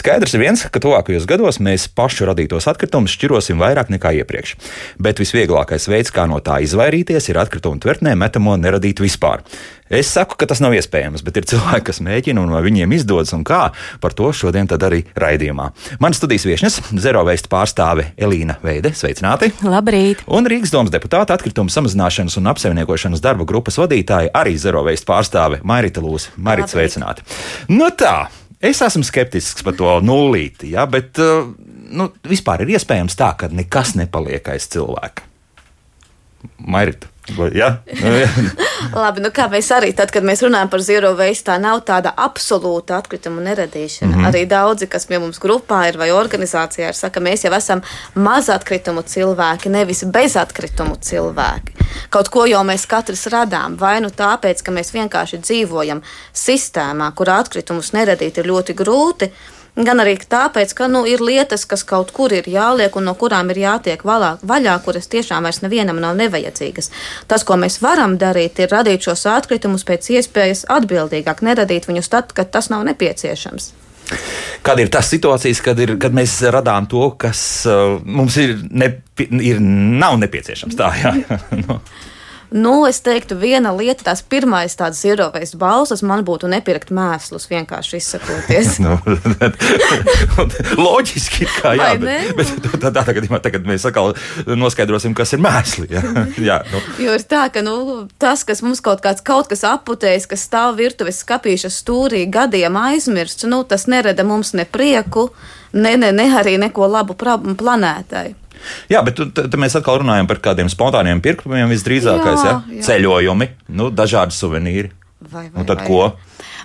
Skaidrs ir viens, ka tuvākajos gados mēs pašu radītos atkritumus šķirosim vairāk nekā iepriekš. Bet visvieglākais veids, kā no tā izvairīties, ir atkritumu tvertnē metamo neradīt vispār. Es saku, ka tas nav iespējams, bet ir cilvēki, kas mēģina un vai viņiem izdodas un kā. Par to šodien arī raidījumā. Mana studijas viesnes, Zero Waste pārstāve Elīna Veide, sveicināti! Labrīt! Un Rīgas domas deputāta atkritumu samazināšanas un apsaimniekošanas darba grupas vadītāja arī Zero Waste pārstāve Mairita Lūsa. Mairita, sveicināti! Nu tā! Es esmu skeptisks par to nulīti, ja, bet uh, nu, vispār ir iespējams tā, ka nekas nepaliek aiz cilvēka. Mairita. Ja? Labi, nu kā mēs arī tad, kad mēs runājam par zero waste, tā nav tāda absolūta atkrituma neradīšana. Mm -hmm. Arī daudzi, kas pie mums grupā ir vai organizācijā, ir saka, mēs jau esam maz atkritumu cilvēki, nevis bez atkritumu cilvēki. Kaut ko jau mēs katrs radām, vai nu tāpēc, ka mēs vienkārši dzīvojam sistēmā, kur atkritumus neradīt ir ļoti grūti gan arī tāpēc, ka nu, ir lietas, kas kaut kur ir jāliek un no kurām ir jātiek valā, vaļā, kuras tiešām vairs nevienam nav nevajadzīgas. Tas, ko mēs varam darīt, ir radīt šos atkritumus pēc iespējas atbildīgāk, neradīt viņus tad, kad tas nav nepieciešams. Kāda ir tā situācijas, kad, ir, kad mēs radām to, kas uh, mums ir, ne, ir nav nepieciešams? Tā, jā. no. Nu, es teiktu, viena lieta, tās pirmais tāds ierobežs balsas man būtu nepirkt mēslus, vienkārši izsakoties. nu, loģiski, kā jā, bet, bet tādā gadījumā tagad mēs atkal noskaidrosim, kas ir mēsli. Jā, jā, nu. Jo ir tā, ka nu, tas, kas mums kaut kāds kaut kas aputējis, kas stāv virtuves skapīša stūrī gadiem aizmirsts, nu, tas nerada mums ne prieku, ne, ne, ne arī neko labu planētai. Jā, bet tad mēs atkal runājam par kādiem spontāniem pirkumiem visdrīzākais. Jā, ja? jā. Ceļojumi, nu, dažādi suvenīri. Vai, vai, un tad vai. ko?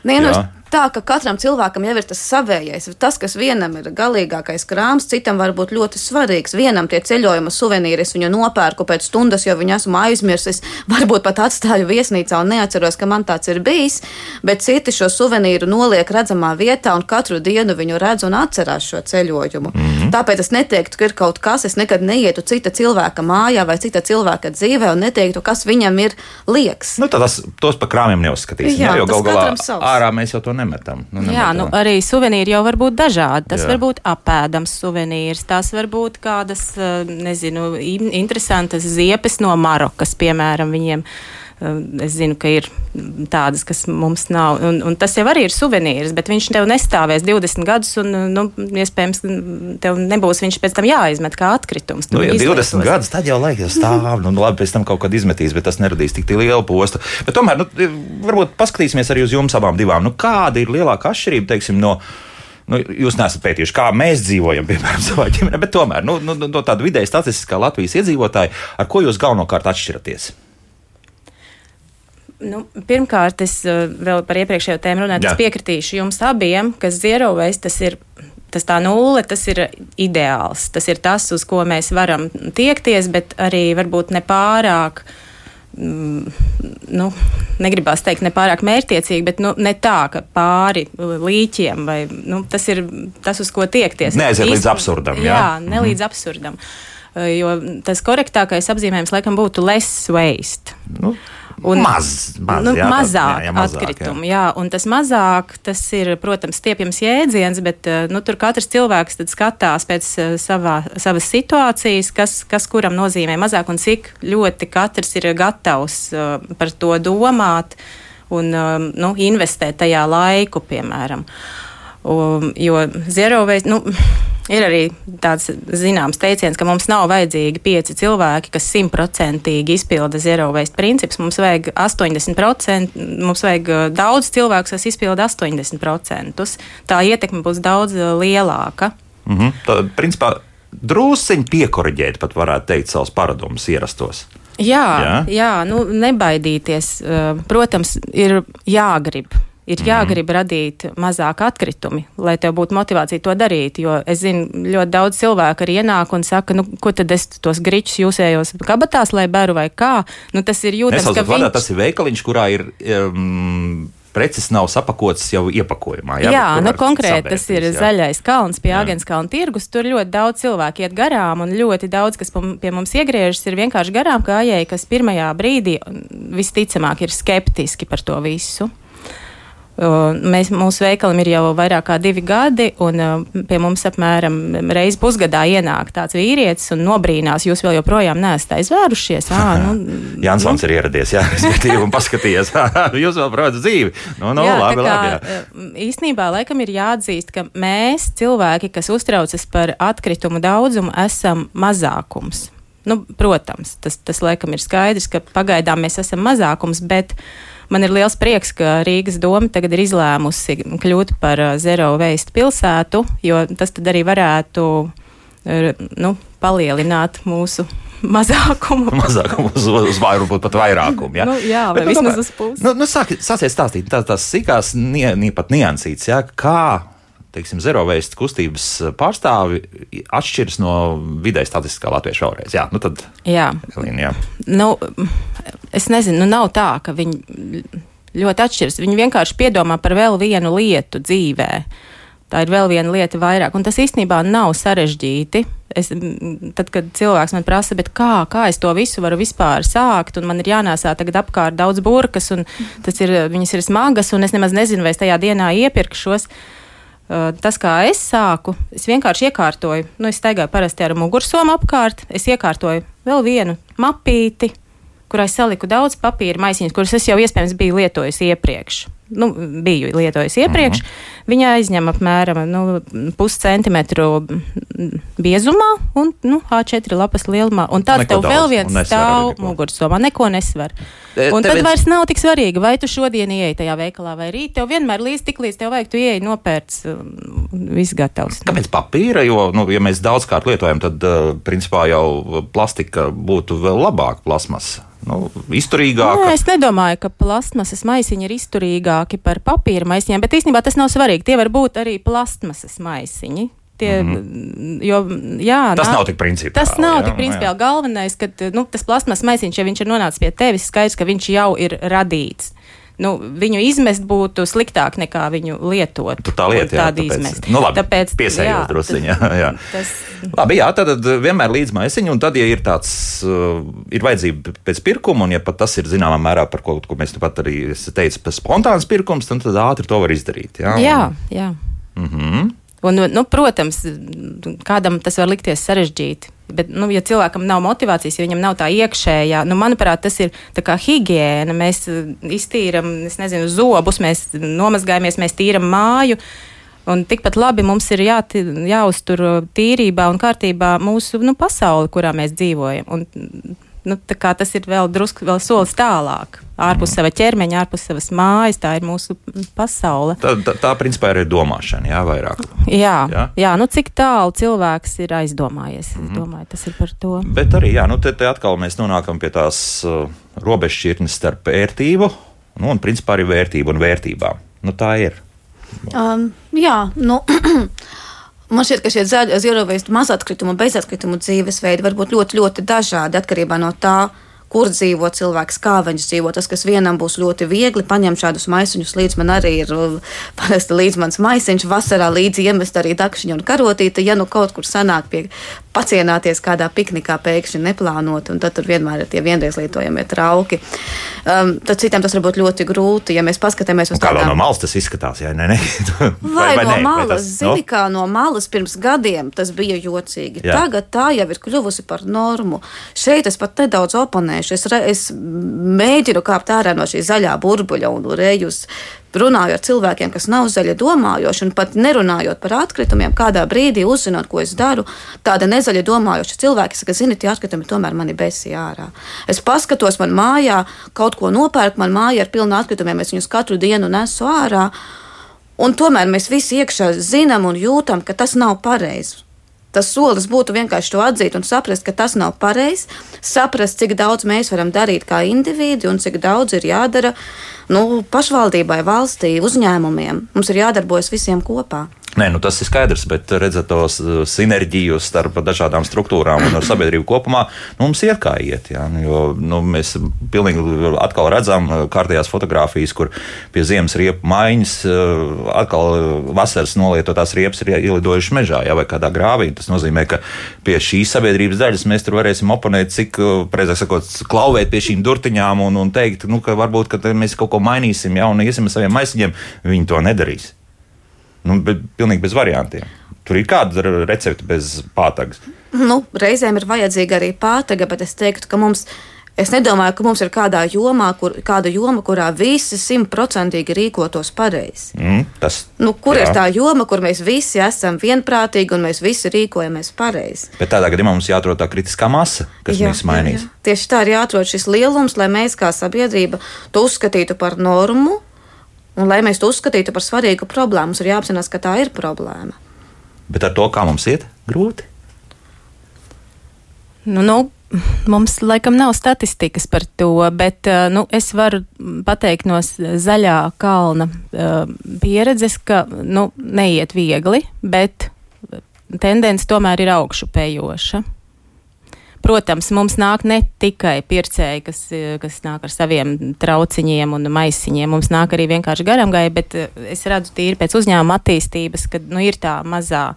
Nē, nu, tā, ka katram cilvēkam jau ir tas savējais. Tas, kas vienam ir galīgākais krāms, citam var būt ļoti svarīgs. Vienam tie ceļojuma suvenīri, es viņu nopērku pēc stundas, jo viņu esmu aizmirsis. Varbūt pat atstāju viesnīcā un neatceros, ka man tāds ir bijis. Bet citi šo suvenīru noliek redzamā vietā un katru dienu viņu redz un atcerās šo ceļojumu. Mm -hmm. Tāpēc es neteiktu, ka ir kaut kas, es nekad neietu cita cilvēka mājā vai cita cilvēka dzīvē un neteiktu, kas viņam ir liekas. Nu, tas, tos pa krāmiem neuzskatīsim. Jā, jā, jo gal galā ārā mēs jau to nemetam. Nu, nemetam. Jā, nu, arī suvenīri jau var būt dažādi. Tas Jā. var būt apēdams suvenīrs, tās var būt kādas, eh, nezinu, interesantas ziepes no Marokas, piemēram, viņiem. Eh, es zinu, ka ir tādas, kas mums nav. Un, un tas jau arī ir suvenīrs, bet viņš tev nestāvēs 20 gadus, un, nu, iespējams, tev nebūs viņš pēc tam jāizmet kā atkritums. Nu, ja 20 gadus, tad jau laikam stāv, nu, labi, pēc tam kaut kad izmetīs, bet tas neradīs tik lielu postu. Bet tomēr, nu, varbūt paskatīsimies arī uz jums abām divām. Nu, kāda ir lielākā atšķirība, teiksim, no nu, jūs neesat pētījuši, kā mēs dzīvojam, piemēram, savā ģimenē, bet tomēr nu, nu, no tāda vidēja statistiskā Latvijas iedzīvotāja, ar ko jūs galvenokārt atšķiraties? Nu, pirmkārt, es uh, vēl par iepriekšējo tēmu runāju. Es piekritīšu jums abiem, ka zero waste tas ir. Tas tā nulle, tas ir ideāls. Tas ir tas, uz ko mēs varam tiekties, bet arī varbūt nepārāk mm, nu, negribās teikt, ne pārāk mērķiecīgi, bet nu, ne tā, ka pāri līķiem vai nu, tas ir tas, uz ko tiekties. Neaiziet līdz absurdam. Jā, jā ne līdz mm. absurdam. Jo tas korektākais apzīmējums laikam būtu less waste. Nu. Un, maz, maz, nu, jā, mazāk jā, jā, mazāk, atkritumu. Jā. jā, un tas mazāk, tas ir, protams, stiepjams jēdziens, bet eh, nu, tur katrs cilvēks skatās pēc eh, savā, savas situācijas, kas, kas kuram nozīmē mazāk un cik ļoti katrs ir gatavs uh, par to domāt un nu, investēt tajā laiku, piemēram. Um, jo zero waste. Nu, Ir arī tāds zināms teiciens, ka mums nav vajadzīgi pieci cilvēki, kas simtprocentīgi izpilda zero waste principus. Mums vajag 80%, mums vajag uh, daudz cilvēku, kas izpilda 80%. Tā ietekme būs daudz uh, lielāka. Mm -hmm. Tad, principā, drusciņi piekoriģēt, pat varētu teikt, savus paradumus ierastos. Jā, jā? jā nu, nebaidīties. Uh, protams, ir jāgrib ir jāgrib radīt mazāk atkritumi, lai tev būtu motivācija to darīt. Jo es zinu, ļoti daudz cilvēku arī ienāk un saka, nu, ko tad es tos gričus jūsējos kabatās, lai beru vai kā. Nu, tas ir jūtams, ka viņš... tas ir veikaliņš, kurā ir. Um, preces nav sapakotas jau iepakojumā. Jā, jā nu, konkrēti tas ir jā. zaļais kalns pie Agenskalna tirgus. Tur ļoti daudz cilvēku iet garām, un ļoti daudz, kas pie mums iegriežas, ir vienkārši garām gājēji, kas pirmajā brīdī visticamāk ir skeptiski par to visu. Mēs, mūsu veikalam ir jau vairāk kā divi gadi, un pie mums apmēram reizi pusgadā ienāk tāds vīrietis un nobrīnās, jūs vēl joprojām neesat aizvērušies. À, nu, Jansons nu. ir ieradies, jā, un paskatījies, jūs vēl braucat dzīvi. Nu, nu, jā, labi, kā, labi, jā. Īsnībā laikam ir jāatzīst, ka mēs, cilvēki, kas uztraucas par atkritumu daudzumu, esam mazākums. Nu, protams, tas, tas laikam ir skaidrs, ka pagaidām mēs esam mazākums, bet uh, Man ir liels prieks, ka Rīgas doma tagad ir izlēmusi kļūt par zero waste pilsētu, jo tas tad arī varētu nu, palielināt mūsu mazākumu. mazākumu uz, uz varbūt pat vairākumu. Ja? Nu, jā, vai Bet, vismaz uz pusi. Nu, nu, sāk, sāciet stāstīt tās, tās sīkās, nie, nie pat niansītas, ja? kā teiksim, zero waste kustības pārstāvi atšķiras no vidēji statistiskā latvieša vēlreiz. Jā, nu tad. Jā. Elīna, jā. Nu, es nezinu, nu nav tā, ka viņi ļoti atšķiras. Viņi vienkārši piedomā par vēl vienu lietu dzīvē. Tā ir vēl viena lieta vairāk, un tas īstenībā nav sarežģīti. Es, tad, kad cilvēks man prasa, kā, kā es to visu varu vispār sākt, un man ir jānēsā tagad apkārt daudz burkas, un tas ir, viņas ir smagas, un es nemaz nezinu, vai es tajā dienā iepirkšos. Uh, Tas, kā es sāku, es vienkārši iekārtoju, nu, es staigāju parasti ar mugursomu apkārt, es iekārtoju vēl vienu mapīti, kurai saliku daudz papīra maisiņus, kurus es jau iespējams biju lietojis iepriekš nu, biju lietojis iepriekš. Uh -huh. Viņa aizņem apmēram nu, puscentimetru biezumā un nu, A4 lapas lielumā. Un tāds tev vēl viens stāv mugursomā, neko nesver. Te, un tad viens... vairs nav tik svarīgi, vai tu šodien ieeji tajā veikalā vai rīt. Tev vienmēr līdz tik līdz tev vajag, tu ieeji nopērts, um, viss gatavs. Kāpēc papīra? Jo, nu, ja mēs daudzkārt lietojam, tad uh, principā jau plastika būtu vēl labāka plasmasa nu, izturīgāka. Nē, es nedomāju, ka plastmasas maisiņi ir izturīgāki par papīra maisiņiem, bet īstenībā tas nav svarīgi. Tie var būt arī plastmasas maisiņi. Tie, mm -hmm. jo, jā, tas nā, nav tik principiāli. Tas nav jā, tik principiāli. Jā. Galvenais, ka nu, tas plasmas maisiņš, ja viņš ir nonācis pie tevis, skaidrs, ka viņš jau ir radīts nu, viņu izmest būtu sliktāk nekā viņu lietot. Tur tā lieta, jā, tāpēc, izmest. Nu, labi, tāpēc, piesējot jā. Tas... Labi, jā, tad vienmēr līdz maisiņu, un tad, ja ir tāds, uh, ir vajadzība pēc pirkuma, un ja pat tas ir zināmā mērā par ko, ko mēs nu pat arī teicu, par spontāns pirkums, tad, tad ātri to var izdarīt. Jā, jā. jā. Mm -hmm. Un, nu, protams, kādam tas var likties sarežģīti. Bet, nu, ja cilvēkam nav motivācijas, ja viņam nav tā iekšējā, nu, manuprāt, tas ir kā higiēna. Mēs uh, iztīram, es nezinu, zobus, mēs nomazgājamies, mēs tīram māju. Un tikpat labi mums ir jā, jāuztur tīrībā un kārtībā mūsu nu, pasauli, kurā mēs dzīvojam. Un nu, tas ir vēl drusku vēl solis tālāk. Ārpus mm. sava ķermeņa, ārpus savas mājas, tā ir mūsu pasaule. Tā, tā, tā principā ir domāšana, jā, vairāk. Jā, jā? jā nu cik tālu cilvēks ir aizdomājies. Mm. Es mhm. domāju, tas ir par to. Bet arī, jā, nu te, te atkal mēs nonākam pie tās uh, robežšķirtnes starp vērtību, nu, un principā arī vērtību un vērtībām. Nu, tā ir. Um, jā, nu. Man šķiet, ka šie zaļie zilvestu mazatkritumu bezatkritumu dzīvesveidi var būt ļoti, ļoti dažādi atkarībā no tā, kur dzīvo cilvēks, kā viņš dzīvo. Tas, kas vienam būs ļoti viegli, paņemt šādus maisiņus līdzi. Man arī ir parasti līdzi mans maisiņš, vasarā līdzi iemest arī dakšiņu un karotīti. Ja nu kaut kur sanāk pie pacienāties kādā piknikā pēkšņi neplānot, un tad tur vienmēr ir tie vienreiz lietojamie trauki. Um, tad citiem tas var būt ļoti grūti, ja mēs paskatāmies uz to. Kā tādām... no malas tas izskatās, ja ne? ne? vai, vai no ne? malas, vai tas, zini, no? kā no malas pirms gadiem tas bija jocīgi. Jā. Tagad tā jau ir kļuvusi par normu. Šeit es pat nedaudz oponēšu. Es, re, es mēģinu kāpt ārā no šī zaļā burbuļa un rejus runāju ar cilvēkiem, kas nav zaļi domājoši, un pat nerunājot par atkritumiem, kādā brīdī uzzinot, ko es daru, tāda nezaļa domājoša cilvēka saka, zini, tie atkritumi tomēr mani besī ārā. Es paskatos, man mājā kaut ko nopērk, man māja ir pilna atkritumiem, es viņus katru dienu nesu ārā. Un tomēr mēs visi iekšā zinām un jūtam, ka tas nav pareizi. Tas solis būtu vienkārši to atzīt un saprast, ka tas nav pareizi, saprast, cik daudz mēs varam darīt kā individi un cik daudz ir jādara nu, pašvaldībai, valstī, uzņēmumiem. Mums ir jādarbojas visiem kopā. Nē, nu tas ir skaidrs, bet redzot tos uh, sinerģiju starp dažādām struktūrām un sabiedrību kopumā, nu, mums iet kā iet. Jā, jo nu, mēs pilnīgi atkal redzam uh, kārtējās fotogrāfijas, kur pie ziemas riepu maiņas atkal vasaras nolietotās riepas ir ielidojušas mežā jā, vai kādā grāvī. Tas nozīmē, ka pie šīs sabiedrības daļas mēs tur varēsim oponēt, cik, precīzāk sakot, klauvēt pie šīm durtiņām un, un teikt, nu, ka varbūt ka mēs kaut ko mainīsim, ja un iesim ar saviem maisiņiem. Viņi to nedarīs. Nu, bet pilnīgi bez variantiem. Tur ir kāda recepte bez pātagas. Nu, reizēm ir vajadzīga arī pātaga, bet es teiktu, ka mums. Es nedomāju, ka mums ir kādā jomā, kur, kāda joma, kurā visi simtprocentīgi rīkotos pareizi. Mm, tas, nu, kur jā. ir tā joma, kur mēs visi esam vienprātīgi un mēs visi rīkojamies pareizi? Bet tādā gadījumā mums jāatrod tā kritiskā masa, kas jā, visu mainīs. Jā, jā. Tieši tā ir jāatrod šis lielums, lai mēs kā sabiedrība to uzskatītu par normu, Un, lai mēs to uzskatītu par svarīgu problēmu, mums ir jāapzinās, ka tā ir problēma. Bet ar to, kā mums iet, grūti. Nu, nu, mums laikam nav statistikas par to, bet uh, nu, es varu pateikt no zaļā kalna uh, pieredzes, ka nu, neiet viegli, bet tendence tomēr ir augšupējoša. Protams, mums nāk ne tikai pircēji, kas, kas nāk ar saviem trauciņiem un maisiņiem, mums nāk arī vienkārši garām gāja, bet eh, es redzu tīri pēc uzņēmuma attīstības, ka nu, ir tā mazā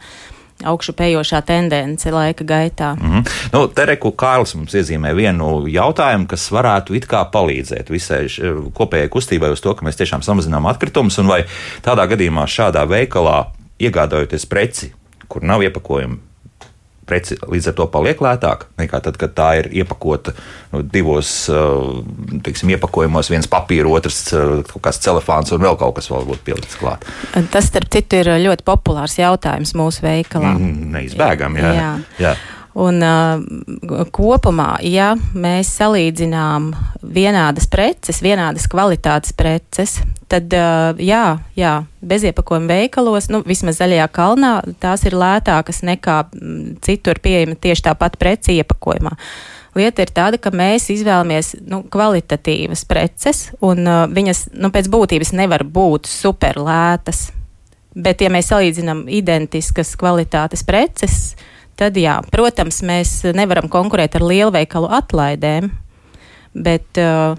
augšupējošā tendence laika gaitā. Mm -hmm. nu, Tereku Kārlis mums iezīmē vienu jautājumu, kas varētu it kā palīdzēt visai kopējai kustībai uz to, ka mēs tiešām samazinām atkritumus, un vai tādā gadījumā šādā veikalā iegādājoties preci, kur nav iepakojumi, preci līdz ar to paliek lētāka nekā tad, kad tā ir iepakota nu, divos uh, teiksim, iepakojumos, viens papīra, otrs uh, kaut kāds telefons un vēl kaut kas vēl būtu pielikts klāt. Tas, starp citu, ir ļoti populārs jautājums mūsu veikalā. Mm, neizbēgami, jā. jā. jā. Un uh, kopumā, ja mēs salīdzinām vienādas preces, vienādas kvalitātes preces, tad uh, jā, jā, beziepakojuma veikalos, nu, vismaz zaļajā kalnā, tās ir lētākas nekā mm, citur pieejama tieši tāpat preci iepakojumā. Lieta ir tāda, ka mēs izvēlamies nu, kvalitatīvas preces, un uh, viņas nu, pēc būtības nevar būt super lētas. Bet, ja mēs salīdzinām identiskas kvalitātes preces, uh, tad jā, protams, mēs nevaram konkurēt ar lielveikalu atlaidēm, bet uh,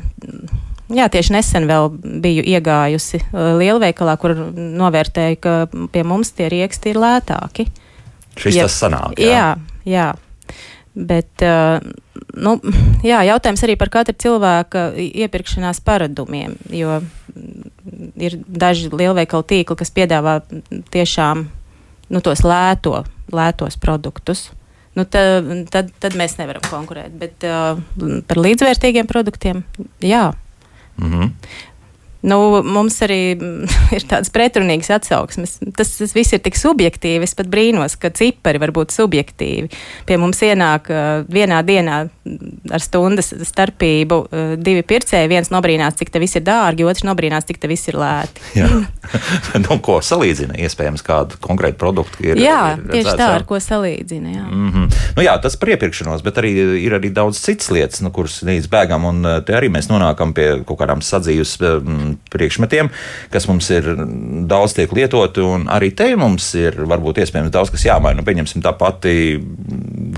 jā, tieši nesen vēl biju iegājusi uh, lielveikalā, kur novērtēju, ka pie mums tie rieksti ir lētāki. Šis ja, tas sanāk. Jā, jā. jā. Bet uh, nu, jā, jautājums arī par katra cilvēka iepirkšanās paradumiem, jo ir daži lielveikalu tīkli, kas piedāvā tiešām nu, tos lēto, lētos produktus. Nu, tad, tad, tad mēs nevaram konkurēt. Bet uh, par līdzvērtīgiem produktiem, jā. Mm -hmm. Nu, mums arī ir tādas pretrunīgas atsauksmes. Tas, tas viss ir tik subjektīvi. Es pat brīnos, ka cipari var būt subjektīvi. Pie mums ienāk uh, vienā dienā ar stundas starpību uh, divi pircēji. Viens nobrīnās, cik tas viss ir dārgi, otrs nobrīnās, cik tas viss ir lēti. nu, ko salīdzina? Iespējams, kādu konkrētu produktu ir. Jā, ir redzēts, tieši tā, ar ko salīdzina. Jā. Mm -hmm. nu, jā, tas par iepirkšanos, bet arī ir arī daudz citas lietas, nu, kuras neizbēgam. Un uh, te arī mēs nonākam pie kaut kādām sadzīves. Um, priekšmetiem, kas mums ir daudz tiek lietoti, un arī te mums ir varbūt iespējams daudz kas jāmaina. Nu, pieņemsim tā pati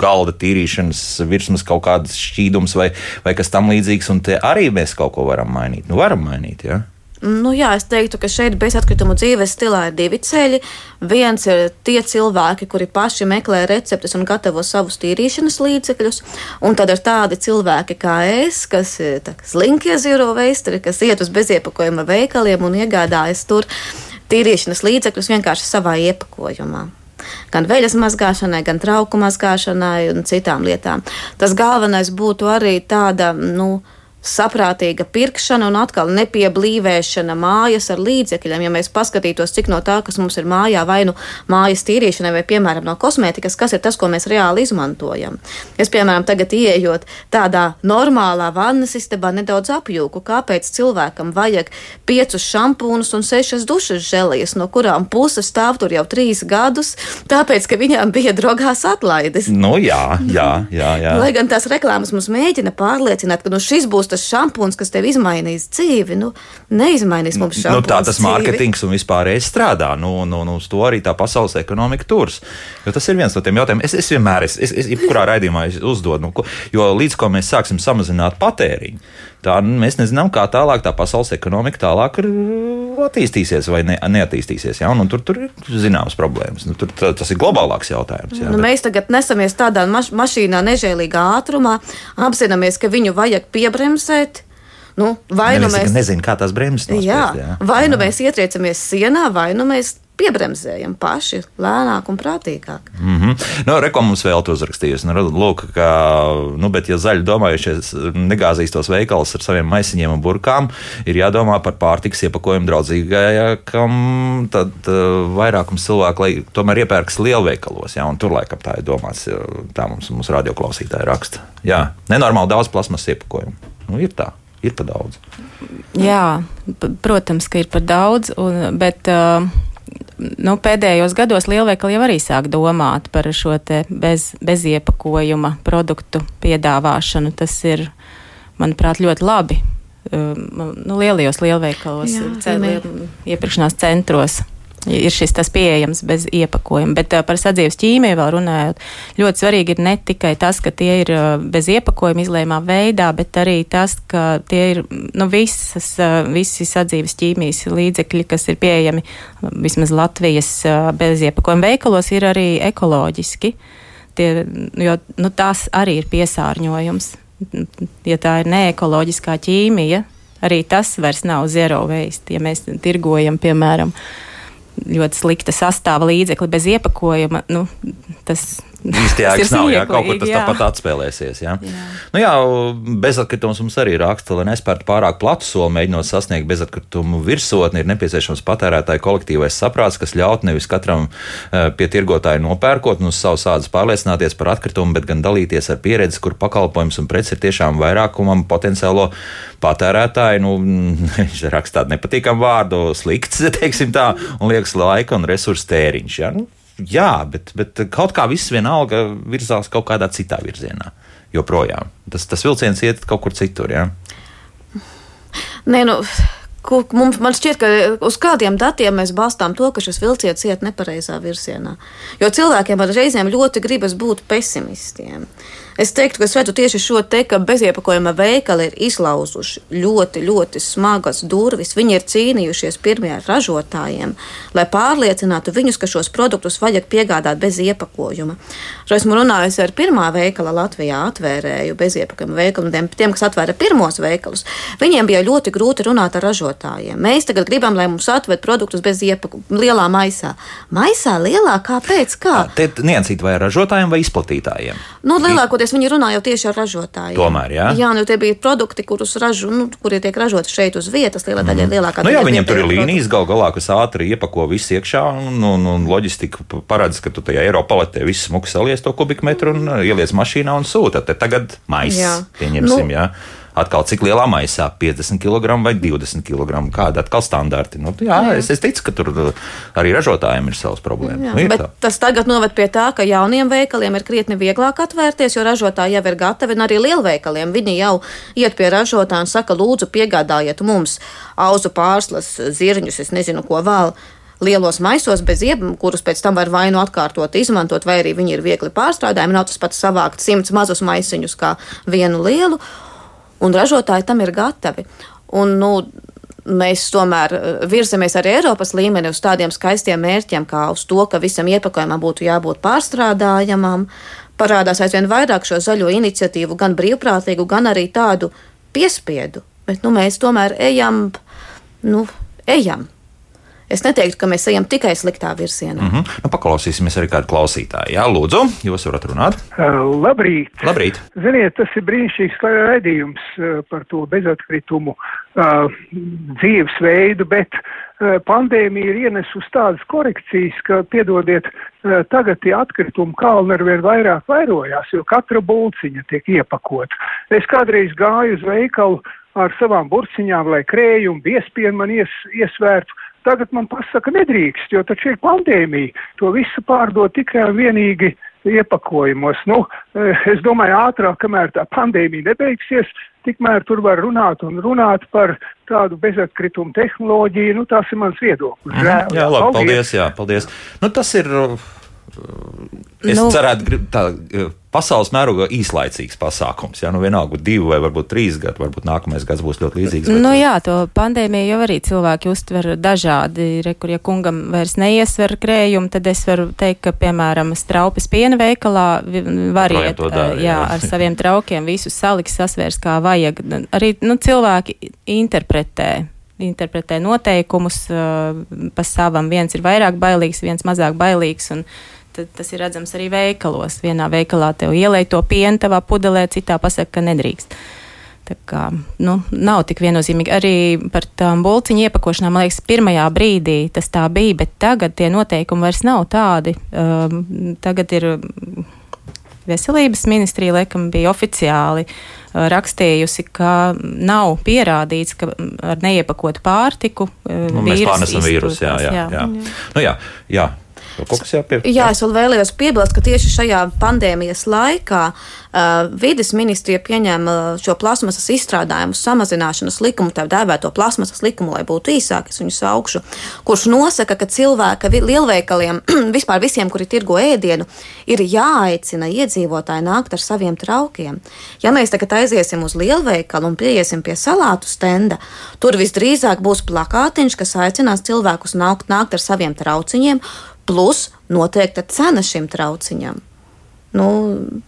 galda tīrīšanas virsmas kaut kādas šķīdums vai, vai kas tam līdzīgs, un te arī mēs kaut ko varam mainīt. Nu, varam mainīt, jā. Ja? Nu, jā, es teiktu, ka šeit bezatkritumu dzīves stilā ir divi ceļi. Viens ir tie cilvēki, kuri paši meklē receptes un gatavo savus tīrīšanas līdzekļus, un tad ir tādi cilvēki kā es, kas ir slinkie zero veistri, kas iet uz beziepakojuma veikaliem un iegādājas tur tīrīšanas līdzekļus vienkārši savā iepakojumā gan veļas mazgāšanai, gan trauku mazgāšanai un citām lietām. Tas galvenais būtu arī tāda, nu, saprātīga pirkšana un atkal nepieblīvēšana mājas ar līdzekļiem. Ja mēs paskatītos, cik no tā, kas mums ir mājā, vai nu mājas tīrīšanai, vai piemēram no kosmētikas, kas ir tas, ko mēs reāli izmantojam. Es, piemēram, tagad ieejot tādā normālā vannas istabā, nedaudz apjūku, kāpēc cilvēkam vajag piecus šampūnus un sešas dušas žēlijas, no kurām puse stāv tur jau trīs gadus, tāpēc, ka viņām bija drogās atlaides. Nu, jā, jā, jā, jā. Lai gan tās reklāmas mums mēģina pārliecināt, ka nu, šis būs tas šampūns, kas tev izmainīs dzīvi, nu, neizmainīs mums šādu nu, tā tas mārketings un vispārējais strādā. Nu, nu, nu, uz to arī tā pasaules ekonomika turas. Jo tas ir viens no tiem jautājumiem. Es, es vienmēr, es, es, es jebkurā raidījumā uzdodu, nu, ko, jo līdz ko mēs sāksim samazināt patēriņu, tā nu, mēs nezinām, kā tālāk tā pasaules ekonomika tālāk attīstīsies vai ne, neattīstīsies. Ja? Un, un tur, tur ir zināmas problēmas. Nu, tur, tā, tas ir globālāks jautājums. Ja? Nu, bet... Mēs tagad nesamies tādā maš mašīnā nežēlīgā ātrumā, apzināmies, ka viņu vajag piebremzēt. Nu, vai nu mēs nezinām, kā tās bremzes nospiest, jā, jā. Vai nu mēs ietriecamies sienā, vai nu mēs piebremzējam paši lēnāk un prātīgāk. Mm -hmm. nu, Rekomendācija mums vēl to uzrakstījusi. Nu, lūk, ka, nu, bet, ja zaļi domājušies negāzīs tos veikalus ar saviem maisiņiem un burkām, ir jādomā par pārtiks iepakojumu draudzīgākam, tad uh, vairākums cilvēku, lai tomēr iepērks lielveikalos, jā, un tur laikam tā ir domāts, tā mums, mums radioklausītāji raksta. Jā, nenormāli daudz plasmas iepakojumu. Nu, ir tā, ir par daudz. Jā, protams, ka ir par daudz, un, bet. Uh, nu, pēdējos gados lielveikali jau arī sāk domāt par šo bez, beziepakojuma produktu piedāvāšanu. Tas ir, manuprāt, ļoti labi. Um, nu, lielajos lielveikalos, iepirkšanās centros ir šis tas pieejams bez iepakojuma. Bet par sadzīves ķīmiju vēl runājot, ļoti svarīgi ir ne tikai tas, ka tie ir bez iepakojuma izlēmā veidā, bet arī tas, ka tie ir nu, visas, visi sadzīves ķīmijas līdzekļi, kas ir pieejami vismaz Latvijas bez iepakojuma veikalos, ir arī ekoloģiski. Tie, jo nu, tas arī ir piesārņojums. Ja tā ir neekoloģiskā ķīmija, arī tas vairs nav zero waste. Ja mēs tirgojam, piemēram, uh, ļoti slikta sastāva līdzekli bez iepakojuma. Nu, tas īsti jēgas nav. Jā, kaut kur tas jā. tāpat atspēlēsies. Jā. Jā. Nu, jā, bezatkritums mums arī raksta, lai nespērtu pārāk platu soli, mēģinot sasniegt bezatkritumu virsotni, ir nepieciešams patērētāju kolektīvais saprāts, kas ļaut nevis katram uh, pie tirgotāja nopērkot un uz savas ādas pārliecināties par atkritumu, bet gan dalīties ar pieredzi, kur pakalpojums un preci ir tiešām vairākumam potenciālo patērētāju. Nu, viņš raksta tādu nepatīkamu vārdu, slikts, teiksim tā, un liekas laika un resursu tēriņš. Ja? Nu, jā, bet, bet kaut kā viss vienalga virzās kaut kādā citā virzienā. Joprojām tas, tas vilciens iet kaut kur citur. Ja? Nē, nu, Mums, man šķiet, ka uz kādiem datiem mēs balstām to, ka šis vilciens iet nepareizā virzienā. Jo cilvēkiem reizēm ļoti gribas būt pesimistiem. Es teiktu, ka redzu tieši šo te, ka beziepakojuma veikali ir izlauzuši ļoti, ļoti smagas durvis. Viņi ir cīnījušies pirmie ar ražotājiem, lai pārliecinātu viņus, ka šos produktus vajag piegādāt bez iepakojuma. Šo esmu runājusi ar pirmā veikala Latvijā atvērēju beziepakojuma veikalu, tiem, tiem, kas atvēra pirmos veikalus. Viņiem bija ļoti grūti runāt ar ražotājiem. Mēs tagad gribam, lai mums atved produktus bez iepakojuma lielā maisā. Maisā lielā, kāpēc? Kā? Te niansīt vai ražotājiem vai izplatītājiem? Nu, lielāko lielākoties viņi runā jau tieši ar ražotājiem. Tomēr, jā. Jā, nu tie bija produkti, kurus ražo, nu, kuri tiek ražoti šeit uz vietas, lielā daļa mm. lielākā. Nu, jā, viņiem tur ir līnijas gal galā, kas ātri iepako visu iekšā, un, un, un loģistika paredz, ka tu tajā Eiropā paletē visu smuku salies to kubikmetru un ieliec mašīnā un sūta. Te tagad maisa, pieņemsim, nu, jā atkal cik lielā maisā - 50 kg vai 20 kg. Kāda atkal standarti? Nu, jā. Es, es ticu, ka tur uh, arī ražotājiem ir savas problēmas. Jā, nu, tā. tas tagad noved pie tā, ka jauniem veikaliem ir krietni vieglāk atvērties, jo ražotāji jau ir gatavi, un arī lielveikaliem viņi jau iet pie ražotāja un saka, lūdzu, piegādājiet mums auzu pārslas, zirņus, es nezinu, ko vēl lielos maisos, bez iebām, kurus pēc tam var vai nu atkārtot, izmantot, vai arī viņi ir viegli pārstrādājami. Nav tas pats savākt simts mazus maisiņus kā vienu lielu un ražotāji tam ir gatavi. Un, nu, mēs tomēr eh, virzamies arī Eiropas līmenī uz tādiem skaistiem mērķiem, kā uz to, ka visam iepakojumam būtu jābūt pārstrādājamam. Parādās aizvien vairāk šo zaļo iniciatīvu, gan brīvprātīgu, gan arī tādu piespiedu. Bet nu, mēs tomēr ejam, nu, ejam. Es neteiktu, ka mēs ejam tikai sliktā virzienā. Mm -hmm. nu, paklausīsimies arī kādu klausītāju. Jā, lūdzu, jūs varat runāt. Uh, labrīt! Labrīt! Ziniet, tas ir brīnišķīgs raidījums uh, par to bezatkritumu uh, dzīvesveidu, bet pandēmija ir ienesusi tādas korekcijas, ka, piedodiet, uh, tagad tie atkritumi kalni ar vien vairāk vairojās, jo katra bulciņa tiek iepakota. Es kādreiz gāju uz veikalu ar savām burciņām, lai krējumu, biespienu man ies, iesvērtu. Tagad man pasaka, nedrīkst, jo taču ir pandēmija. To visu pārdod tikai un vienīgi iepakojumos. Nu, eh, es domāju, ātrāk, kamēr tā pandēmija nebeigsies, tikmēr tur var runāt un runāt par tādu bezatkritumu tehnoloģiju. Nu, tas ir mans viedoklis. Mhm. Jā, labi, paldies. paldies, jā, paldies. Nu, tas ir Es nu, cerētu, ka tā pasaules mērogā īslaicīgs pasākums. Jā, nu vienalga, divi vai varbūt trīs gadi, varbūt nākamais gads būs ļoti līdzīgs. Nu jā, to pandēmiju jau arī cilvēki uztver dažādi. Re, kur, ja kungam vairs neiesver krējumu, tad es varu teikt, ka, piemēram, straupes piena veikalā var iet dara, jā, jā, ar saviem traukiem, visu saliks, sasvērs kā vajag. Arī nu, cilvēki interpretē interpretē noteikumus uh, pa savam. Viens ir vairāk bailīgs, viens mazāk bailīgs. Un, tas ir redzams arī veikalos. Vienā veikalā tev ielēj to pienu tavā pudelē, citā pasaka, ka nedrīkst. Tā kā, nu, nav tik viennozīmīgi. Arī par tām bulciņu iepakošanām, man liekas, pirmajā brīdī tas tā bija, bet tagad tie noteikumi vairs nav tādi. Um, tagad ir veselības ministrija, laikam, bija oficiāli uh, rakstījusi, ka nav pierādīts, ka ar neiepakotu pārtiku uh, nu, mēs pārnesam vīrusu. Jā, jā, jā. jā. Nu, jā, jā. Jāpiebilst? Jā, es vēl vēlējos piebilst, ka tieši šajā pandēmijas laikā uh, vides ministrija pieņēma šo plasmasas izstrādājumu samazināšanas likumu, tā dēvēto plasmasas likumu, lai būtu īsāk, es viņu saukšu, kurš nosaka, ka cilvēka lielveikaliem, vispār visiem, kuri tirgo ēdienu, ir jāaicina iedzīvotāji nākt ar saviem traukiem. Ja mēs tagad aiziesim uz lielveikalu un pieiesim pie salātu stenda, tur visdrīzāk būs plakātiņš, kas aicinās cilvēkus nākt, nākt ar saviem trauciņiem plus noteikta cena šim trauciņam. Nu,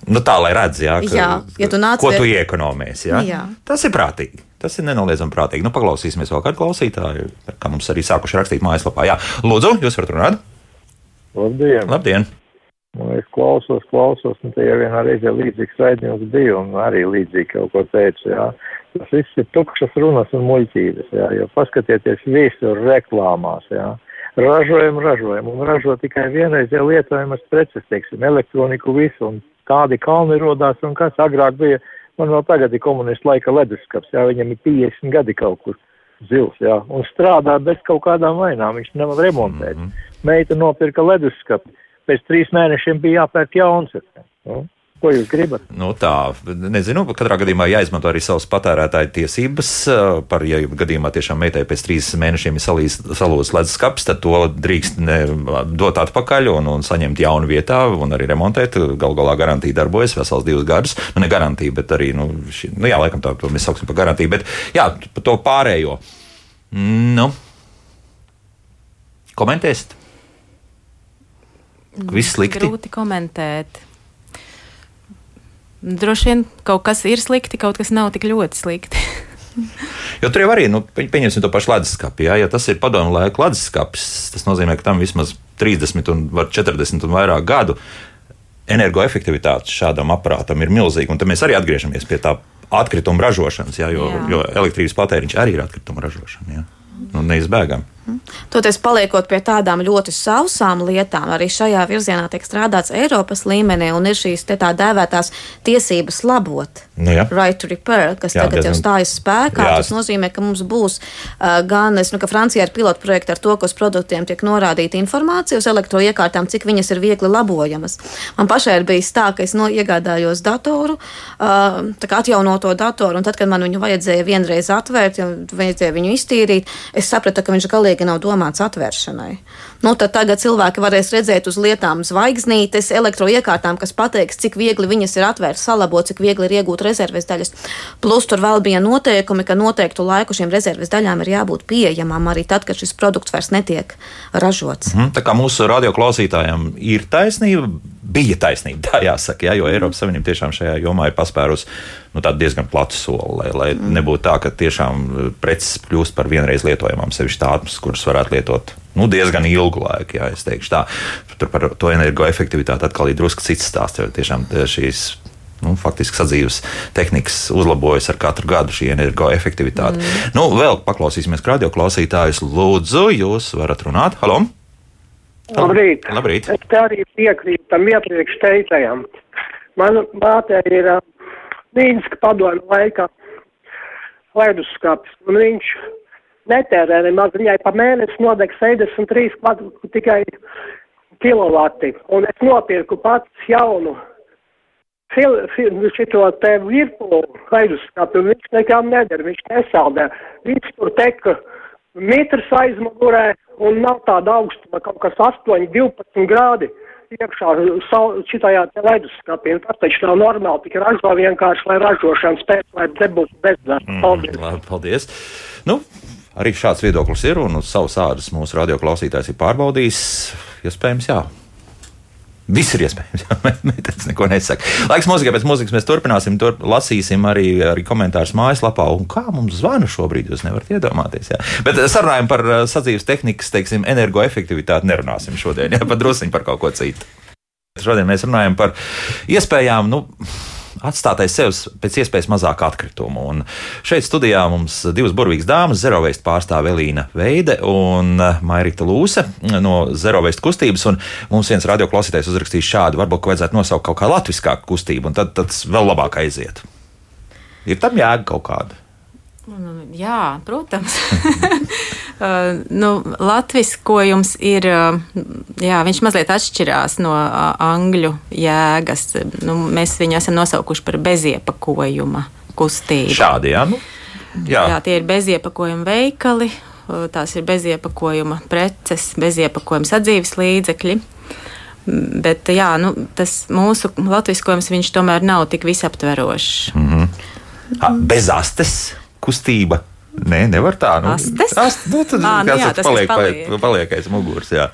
nu tā, lai redz, jā, ka, jā, ja tu nāc, ko tu iekonomēsi. Jā? Jā. Tas ir prātīgi. Tas ir nenoliedzami prātīgi. Nu, paklausīsimies vēl kādu klausītāju, kā mums arī sākuši rakstīt mājaslapā. Jā, lūdzu, jūs varat runāt? Labdien! Labdien. Nu, es klausos, klausos, un te jau vienā reizē līdzīgs raidījums bija, un arī līdzīgi kaut ko teicu, jā. Tas viss ir tukšas runas un muļķības, jā, jo paskatieties visur reklāmās, jā ražojam, ražojam un ražo tikai vienreiz jau lietojamas preces, teiksim, elektroniku visu un tādi kalni rodās un kas agrāk bija, man vēl tagad ir komunistu laika leduskaps, jā, viņam ir 50 gadi kaut kur zils, jā, un strādā bez kaut kādām vainām, viņš nevar remontēt. Mm -hmm. Meita nopirka leduskapi, pēc trīs mēnešiem bija jāpērk jauns. Nu? Ko jūs gribat? Nu, tā, nezinu, katrā gadījumā jāizmanto arī savas patērētāja tiesības. Par, ja gadījumā tiešām meitai pēc trīs mēnešiem ir salūzis ledus skats, tad to drīkst ne, dot atpakaļ un, un saņemt jaunu vietā un arī remontēt. Galu galā garantija darbojas vesels divus gadus. Nu, ne garantija, bet arī, nu, ši, nu jā, laikam tā, to mēs sauksim par garantiju. Bet jā, par to pārējo. Nu, komentēsiet? Viss slikti. Grūti komentēt. Droši vien kaut kas ir slikti, kaut kas nav tik ļoti slikti. Jo tur jau arī, nu, pieņemsim to pašu leduskapi. Ja, ja tas ir padomu laika leduskapis, tas nozīmē, ka tam vismaz 30 un 40 un vairāk gadu energoefektivitāte šādam aparātam ir milzīga. Un tad mēs arī atgriežamies pie tā atkrituma ražošanas, ja, jo, Jā. jo elektrības patēriņš arī ir atkrituma ražošana. Ja. Nu, neizbēgami. Toties paliekot pie tādām ļoti sausām lietām, arī šajā virzienā tiek strādāts Eiropas līmenī un ir šīs tā dēvētās tiesības labot. Nu, jā. right to repair, kas jā, tagad diezgan... jau stājas spēkā. Jā. Tas nozīmē, ka mums būs uh, gan, es, nu, ka Francijā ir pilota projekti ar to, ka uz produktiem tiek norādīta informācija uz elektroiekārtām, cik viņas ir viegli labojamas. Man pašai ir bijis tā, ka es no, iegādājos datoru, uh, tā kā atjaunoto datoru, un tad, kad man viņu vajadzēja vienreiz atvērt, ja vajadzēja viņu iztīrīt, es sapratu, ka viņš galīgi galīgi nav domāts atvēršanai. Nu, tad tagad cilvēki varēs redzēt uz lietām zvaigznītes, elektroiekārtām, kas pateiks, cik viegli viņas ir atvērtas, salabot, cik viegli ir iegūt rezerves daļas. Plus tur vēl bija noteikumi, ka noteiktu laiku šīm rezerves daļām ir jābūt pieejamām arī tad, kad šis produkts vairs netiek ražots. Mhm, tā kā mūsu radioklausītājiem ir taisnība, bija taisnība, tā jāsaka, jā, jo Eiropas Savienība tiešām šajā jomā ir paspērusi nu, diezgan platu soli, lai, lai mm. nebūtu tā, ka tiešām preces kļūst par vienreiz lietojamām, sevišķi tādas, kuras varētu lietot nu, diezgan ilgu laiku. Jā, tā. Tur par to energoefektivitāti atkal ir drusku cits stāsts. Tiešām šīs nu, faktiski sadzīves tehnikas uzlabojas ar katru gadu šī energoefektivitāte. Mm. Nu, vēl paklausīsimies radio klausītājus. Lūdzu, jūs varat runāt. Halo! Labrīt! Labrīt. Es arī piekrītu tam iepriekš teiktajam. Mana māte ir uh, Mīnska padomu laikā leduskapis, un viņš netērē nemaz, viņai pa mēnesi nodeg 63 tikai kilovati, un es nopirku pats jaunu fil, fil, šito te virpulu leduskapi, un viņš nekam nedara, viņš nesaldē. Viņš tur teka metrs aizmugurē, un nav tāda augstuma, kaut kas 8, 12 grādi iekšā šitajā te leduskapī. Tas taču nav normāli, tik ražo vienkārši, lai ražošana spēc, lai nebūtu bezdarba. Mm, paldies. Mm, labi, paldies. Nu, arī šāds viedoklis ir, un uz savas ādas mūsu radioklausītājs ir pārbaudījis. Iespējams, jā. Viss ir iespējams. Mēģinājums neko nesaka. Laiks mūzikai, pēc mūzikas mēs turpināsim, tur lasīsim arī, arī komentārus mājaslapā. Un kā mums zvana šobrīd, jūs nevarat iedomāties. Jā. Bet sarunājam par uh, sadzīves tehnikas, teiksim, energoefektivitāti nerunāsim šodien, jā, pat drusciņi par kaut ko citu. Šodien mēs runājam par iespējām. Nu, atstāt aiz sevis pēc iespējas mazāk atkritumu. Un šeit studijā mums divas burvīgas dāmas, Zeroveist pārstāve Elīna Veide un Mairita Lūse no Zeroveist kustības. Un mums viens radioklausītājs uzrakstīs šādu, varbūt vajadzētu nosaukt kaut kā latviskāku kustību, un tad tas vēl labāk aiziet. Ir tam jēga kaut kāda. Nu, jā, protams. Uh, nu, latviskojums ir, uh, jā, viņš mazliet atšķirās no uh, angļu jēgas. Nu, mēs viņu esam nosaukuši par beziepakojuma kustību. Šādi, jā. Nu, jā. jā, tie ir beziepakojuma veikali, tās ir beziepakojuma preces, beziepakojuma sadzīves līdzekļi. Bet jā, nu, tas mūsu latviskojums tomēr nav tik visaptverošs. Mm -hmm. Bez astes kustība. Nē, nevar tā. Nu, Astes? Ast, nu, tad à, nu, jā, tas paliek, paliek. paliek aiz muguras. Jā.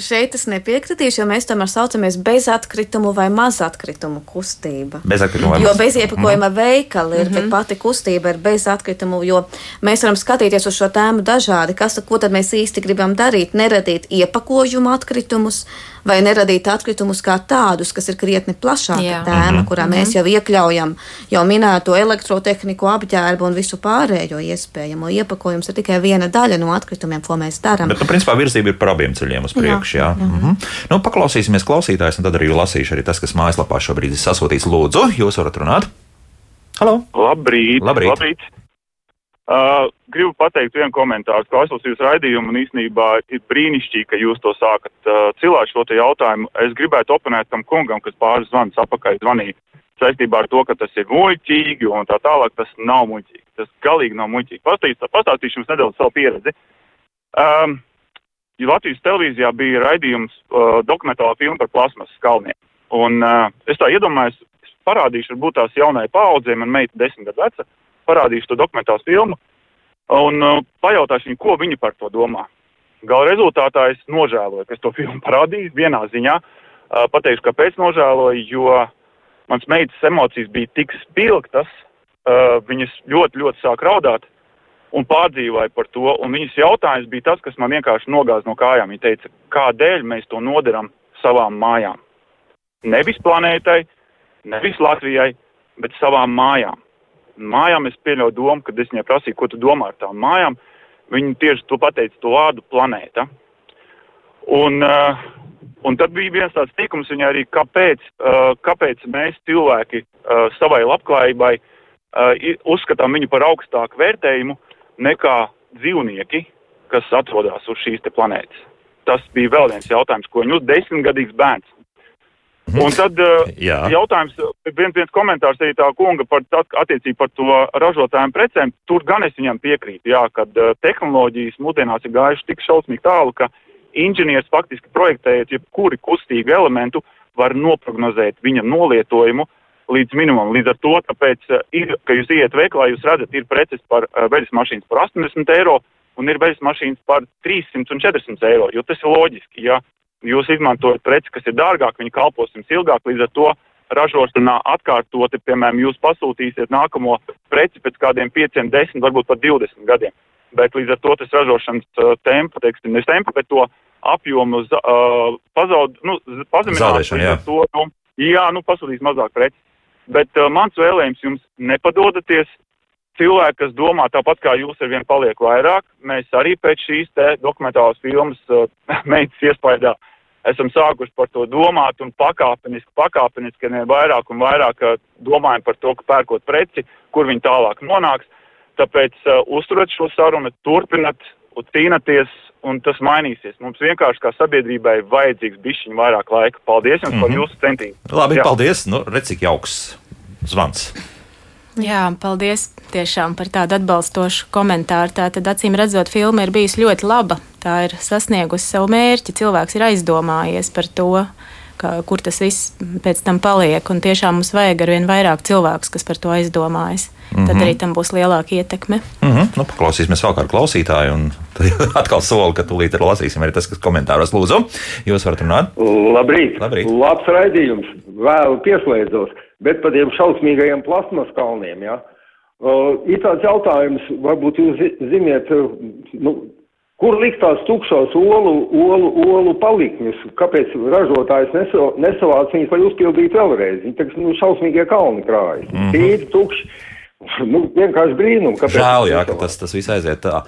Šeit es nepiekritīšu, jo mēs tomēr saucamies bezatkritumu vai mazatkritumu kustība. Bezatkritumu Jo beziepakojuma mm. veikali ir, mm -hmm. pati kustība ir bezatkritumu, jo mēs varam skatīties uz šo tēmu dažādi. Kas, ko tad mēs īsti gribam darīt? Neradīt iepakojumu atkritumus vai neradīt atkritumus kā tādus, kas ir krietni plašāka Jā. tēma, mm -hmm. kurā mēs mhm. jau iekļaujam jau minēto elektrotehniku, apģērbu un visu pārējo iespējamo. Iepakojums ir tikai viena daļa no atkritumiem, ko mēs darām. Bet, nu, principā, virzība ir par abiem ceļiem uz priekšu. Jā, jā. jā. Mm -hmm. nu, paklausīsimies klausītājs, un tad arī lasīšu arī tas, kas mājaslapā šobrīd ir sasūtīts. Lūdzu, jūs varat runāt? Halo! Labrīt! Labrīt. Labrīt. Uh, gribu pateikt vienu komentāru. Klausos jūsu raidījumu un īstenībā ir brīnišķīgi, ka jūs to sākat uh, cilāt šo jautājumu. Es gribētu oponēt tam kungam, kas pāris zvans apakaļ zvanīja saistībā ar to, ka tas ir muļķīgi un tā tālāk. Tas nav muļķīgi. Tas galīgi nav muļķīgi. Pastāstīšu, pastāstīšu jums nedaudz savu pieredzi. Um, Latvijas televīzijā bija raidījums uh, dokumentālā filma par plasmas kalniem. Un uh, es tā iedomājos, parādīšu varbūt tās jaunai paudzei, man meita desmit gadu veca parādīšu to dokumentālu filmu un uh, pajautāšu viņu, ko viņi par to domā. Gala rezultātā es nožēloju, ka es to filmu parādīju vienā ziņā. Uh, pateikšu, kāpēc nožēloju, jo mans meitas emocijas bija tik spilgtas, uh, viņas ļoti, ļoti sāk raudāt un pārdzīvoja par to. Un viņas jautājums bija tas, kas man vienkārši nogāz no kājām. Viņa teica, kādēļ mēs to nodaram savām mājām? Nevis planētai, nevis Latvijai, bet savām mājām mājām es pieļauju domu, kad es viņai prasīju, ko tu domā ar tām mājām. Viņa tieši to pateica, to vārdu planēta. Un, uh, un tad bija viens tāds teikums viņai arī, kāpēc, uh, kāpēc mēs cilvēki uh, savai labklājībai uh, uzskatām viņu par augstāku vērtējumu nekā dzīvnieki, kas atrodas uz šīs planētas. Tas bija vēl viens jautājums, ko viņa uz desmitgadīgs bērns. Un tad uh, jautājums, viens, viens komentārs arī tā kunga par attiecību par to ražotājiem precēm. Tur gan es viņam piekrītu, jā, kad uh, tehnoloģijas mūsdienās ir gājuši tik šausmīgi tālu, ka inženieris faktiski projektējot jebkuri kustīgu elementu var noprognozēt viņa nolietojumu līdz minimumam. Līdz ar to, tāpēc ir, ka jūs iet veiklā, jūs redzat, ir preces par veļas mašīnas par 80 eiro un ir veļas mašīnas par 300 un 400 eiro, jo tas ir loģiski, ja jūs izmantojat preci, kas ir dārgāk, viņi kalpos jums ilgāk, līdz ar to ražošanā atkārtoti, piemēram, jūs pasūtīsiet nākamo preci pēc kādiem 5, 10, varbūt pat 20 gadiem. Bet līdz ar to tas ražošanas uh, tempa, teiksim, ne tempa, bet to apjomu uh, pazaud, nu, pazeminās. Jā. To, nu, jā, nu, pasūtīs mazāk preci. Bet uh, mans vēlējums jums nepadodaties. Cilvēki, kas domā tāpat kā jūs, ar vien paliek vairāk. Mēs arī pēc šīs te dokumentālās filmas uh, meitas iespējā esam sākuši par to domāt un pakāpeniski, pakāpeniski ne vairāk un vairāk uh, domājam par to, ka pērkot preci, kur viņi tālāk nonāks. Tāpēc uh, uzturat šo sarunu, turpinat un cīnaties, un tas mainīsies. Mums vienkārši kā sabiedrībai vajadzīgs bišķiņ vairāk laika. Paldies jums mm -hmm. par jūsu centību. Labi, Jā. paldies. Nu, redz, cik jauks zvans. Jā, paldies tiešām par tādu atbalstošu komentāru. Tātad, acīm redzot, filma ir bijusi ļoti laba. Tā ir sasniegusi savu mērķi. Cilvēks ir aizdomājies par to, ka, kur tas viss pēc tam paliek. Un tiešām mums vajag ar vien vairāk cilvēkus, kas par to aizdomājas. Mm -hmm. Tad arī tam būs lielāka ietekme. Mm -hmm. nu, paklausīsimies vēl kādu klausītāju, un atkal solu, ka tūlīt ir lasīsim arī tas, kas komentāros lūdzu. Jūs varat runāt? Labrīt! Labrīt. Labs raidījums! Vēl pieslēdzos, bet par tiem šausmīgajiem plasmas kalniem, jā. Uh, ir tāds jautājums, varbūt jūs zi- ziniet, nu, kur likt tās tukšās olu, olu, olu palikņus, kāpēc ražotājs neso, nesavāc viņus, lai uzpildītu vēlreiz. Viņi tagad, nu, šausmīgie kalni krājas. Mm -hmm. Tīri, tukši. Nu, vienkārši brīnum, kāpēc. Žēl, jā, ka tas, tas viss aiziet tā.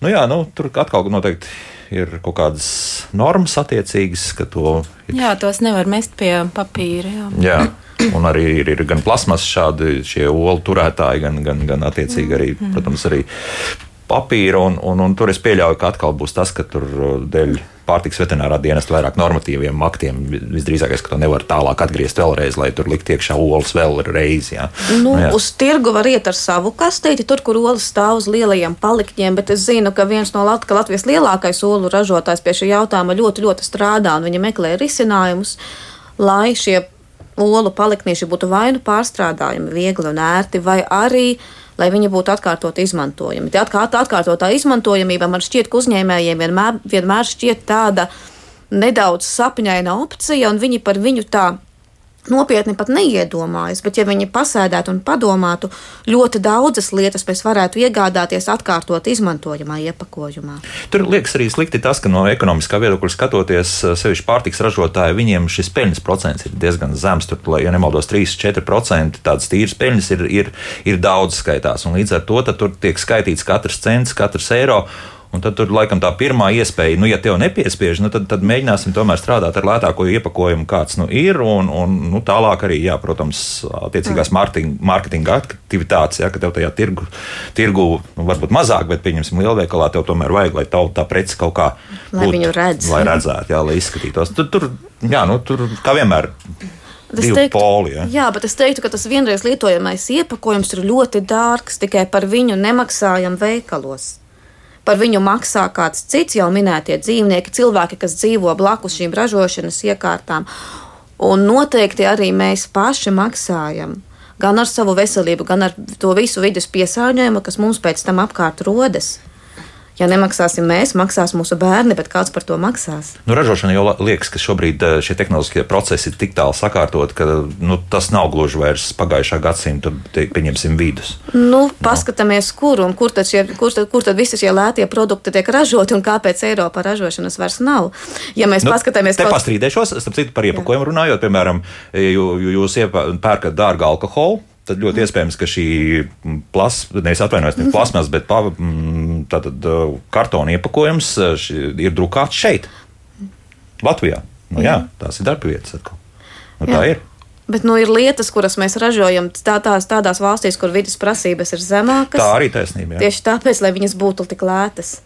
Nu, jā, nu, tur atkal noteikti ir kaut kādas normas attiecīgas, ka to Jā, tos nevar mest pie papīra. Jā. Jā. Un arī ir, ir gan plasmas šādi šie olu turētāji, gan, gan, gan attiecīgi arī, protams, arī papīra. Un, un, un tur es pieļauju, ka atkal būs tas, ka tur uh, dēļ pārtiks veterinārā dienesta vairāk normatīviem aktiem visdrīzākais, ka to nevar tālāk atgriezt vēlreiz, lai tur likt iekšā olas vēl reizi. Jā. Nu, jā. uz tirgu var iet ar savu kastīti, tur, kur olas stāv uz lielajiem palikņiem, bet es zinu, ka viens no Lat Latvijas lielākais olu ražotājs pie šī jautājuma ļoti, ļoti strādā, un viņi meklē risinājumus, lai šie olu paliknīši būtu vai nu pārstrādājami, viegli un ērti, vai arī lai viņi būtu atkārtot izmantojami. Tie atkārt, atkārtotā izmantojamība man šķiet, ka uzņēmējiem vienmēr, vienmēr šķiet tāda nedaudz sapņaina opcija, un viņi par viņu tā nopietni pat neiedomājas. Bet, ja viņi pasēdētu un padomātu, ļoti daudzas lietas mēs varētu iegādāties atkārtot izmantojamā iepakojumā. Tur liekas arī slikti tas, ka no ekonomiskā viedokļa skatoties, sevišķi pārtiks ražotāji, viņiem šis peļņas procents ir diezgan zems. Tur, lai, ja nemaldos, 3-4% tādas tīras peļņas ir, ir, ir daudz skaitās. Un līdz ar to tur tiek skaitīts katrs cents, katrs eiro. Un tad tur laikam tā pirmā iespēja, nu, ja tev nepiespiež, nu, tad, tad mēģināsim tomēr strādāt ar lētāko iepakojumu, kāds nu, ir. Un, un nu, tālāk arī, jā, protams, attiecīgās mārketinga, mārketinga aktivitātes, ja, ka tev tajā tirgu, tirgu nu, varbūt mazāk, bet, pieņemsim, lielveikalā tev tomēr vajag, lai tavu tā preci kaut kā Lai viņu redz. lai redzētu, jā, lai izskatītos. Tur, tur, jā, nu, tur kā vienmēr. Es teiktu, poli, ja? jā, bet es teiktu, ka tas vienreiz lietojamais iepakojums ir ļoti dārgs. Tikai par viņu nemaksājam veikalos. Par viņu maksā kāds cits jau minētie dzīvnieki, cilvēki, kas dzīvo blakus šīm ražošanas iekārtām. Un noteikti arī mēs paši maksājam. Gan ar savu veselību, gan ar to visu vidas piesārņojumu, kas mums pēc tam apkārt rodas. Ja nemaksāsim mēs, maksās mūsu bērni, bet kāds par to maksās? Nu, ražošana jau liekas, ka šobrīd eh, šie tehnoloģiskie procesi ir tik tālu sakārtot, ka nu, tas nav gluži vairs pagājušā gadsimta, pieņemsim, vidus. Nu, paskatāmies, kur un kur tad, šie, kur, tad, kur tad visi šie lētie produkti tiek ražoti un kāpēc Eiropā ražošanas vairs nav. Ja mēs nu, paskatāmies, te kaut- pastrīdēšos, starp citu, par iepakojumu runājot, piemēram, ja jūs pērkat dārgu alkoholu. Tad ļoti iespējams, ka šī plasmas, nevis atvainojos, ne plasmas, bet pa, mm, tātad, kartona iepakojums ir drukāts šeit, Latvijā. Nu, jā, tās ir darba vietas. Nu, tā ir. Bet nu, ir lietas, kuras mēs ražojam tā, tās, tādās valstīs, kur vidas prasības ir zemākas. Tā arī taisnība. jā. Tieši tāpēc, lai viņas būtu tik lētas.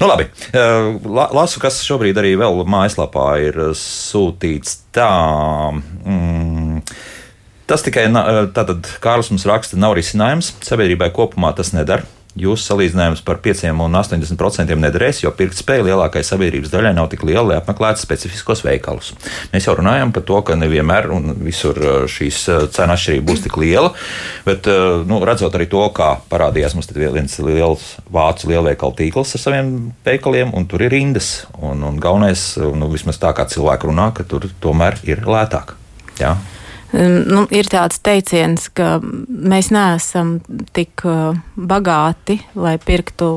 Nu, labi. Eh, La, lasu, kas šobrīd arī vēl mājaslapā ir sūtīts. Tā, mm, tas tikai tātad Kārlis mums raksta, nav risinājums. Sabiedrībai kopumā tas nedara. Jūsu salīdzinājums par 5 un 80% nederēs, jo pirktspēja lielākajai sabiedrības daļai nav tik liela, lai apmeklētu specifiskos veikalus. Mēs jau runājam par to, ka nevienmēr un visur uh, šīs uh, cenu atšķirība būs tik liela, bet uh, nu, redzot arī to, kā parādījās mums viens liels vācu lielveikalu tīkls ar saviem veikaliem, un tur ir rindas. Un, un galvenais, nu, vismaz tā kā cilvēki runā, ka tur tomēr ir lētāk. Jā. Nu, ir tāds teiciens, ka mēs neesam tik uh, bagāti, lai pirktu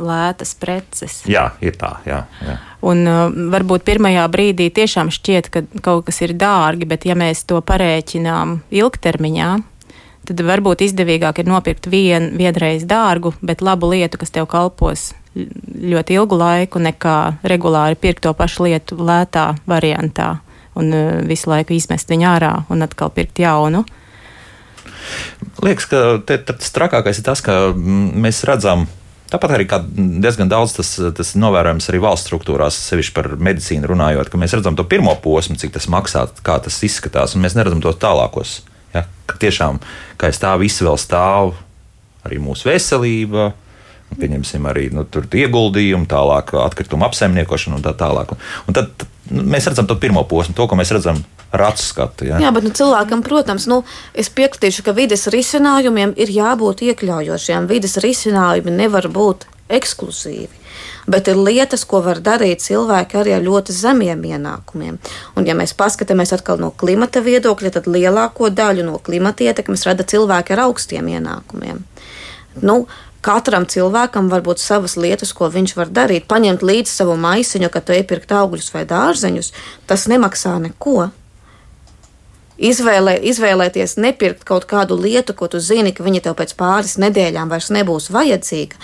lētas preces. Jā, ir tā. Jā, jā. Un, uh, varbūt pirmajā brīdī tiešām šķiet, ka kaut kas ir dārgi, bet ja mēs to parēķinām ilgtermiņā, tad varbūt izdevīgāk ir nopirkt vien, vienreiz dārgu, bet labu lietu, kas tev kalpos ļoti ilgu laiku, nekā regulāri pirkt to pašu lietu lētā variantā un uh, visu laiku izmest viņu ārā un atkal pirkt jaunu. Liekas, ka te, trakākais ir tas, ka mēs redzam. Tāpat arī diezgan daudz tas, tas novērojams arī valsts struktūrās, sevišķi par medicīnu runājot, ka mēs redzam to pirmo posmu, cik tas maksā, kā tas izskatās, un mēs neredzam tos tālākos. Ja? Ka tiešām, kā es tā visu vēl stāvu, arī mūsu veselība, pieņemsim arī nu, ieguldījumu, tālāk atkritumu apsaimniekošanu un tā tālāk. Un tad, Nu, mēs redzam to pirmo posmu, to, ko mēs redzam skatu. Ja? Jā, bet nu, cilvēkam, protams, nu, es piekritīšu, ka vides risinājumiem ir jābūt iekļaujošiem. Vides risinājumi nevar būt ekskluzīvi. Bet ir lietas, ko var darīt cilvēki arī ar ļoti zemiem ienākumiem. Un, ja mēs paskatāmies atkal no klimata viedokļa, tad lielāko daļu no klimata ietekmes rada cilvēki ar augstiem ienākumiem. Nu, Katram cilvēkam var būt savas lietas, ko viņš var darīt. Paņemt līdzi savu maisiņu, kad iepirkt augļus vai dārzeņus, tas nemaksā neko. Izvēlē, izvēlēties nepirkt kaut kādu lietu, ko tu zini, ka viņa tev pēc pāris nedēļām vairs nebūs vajadzīga,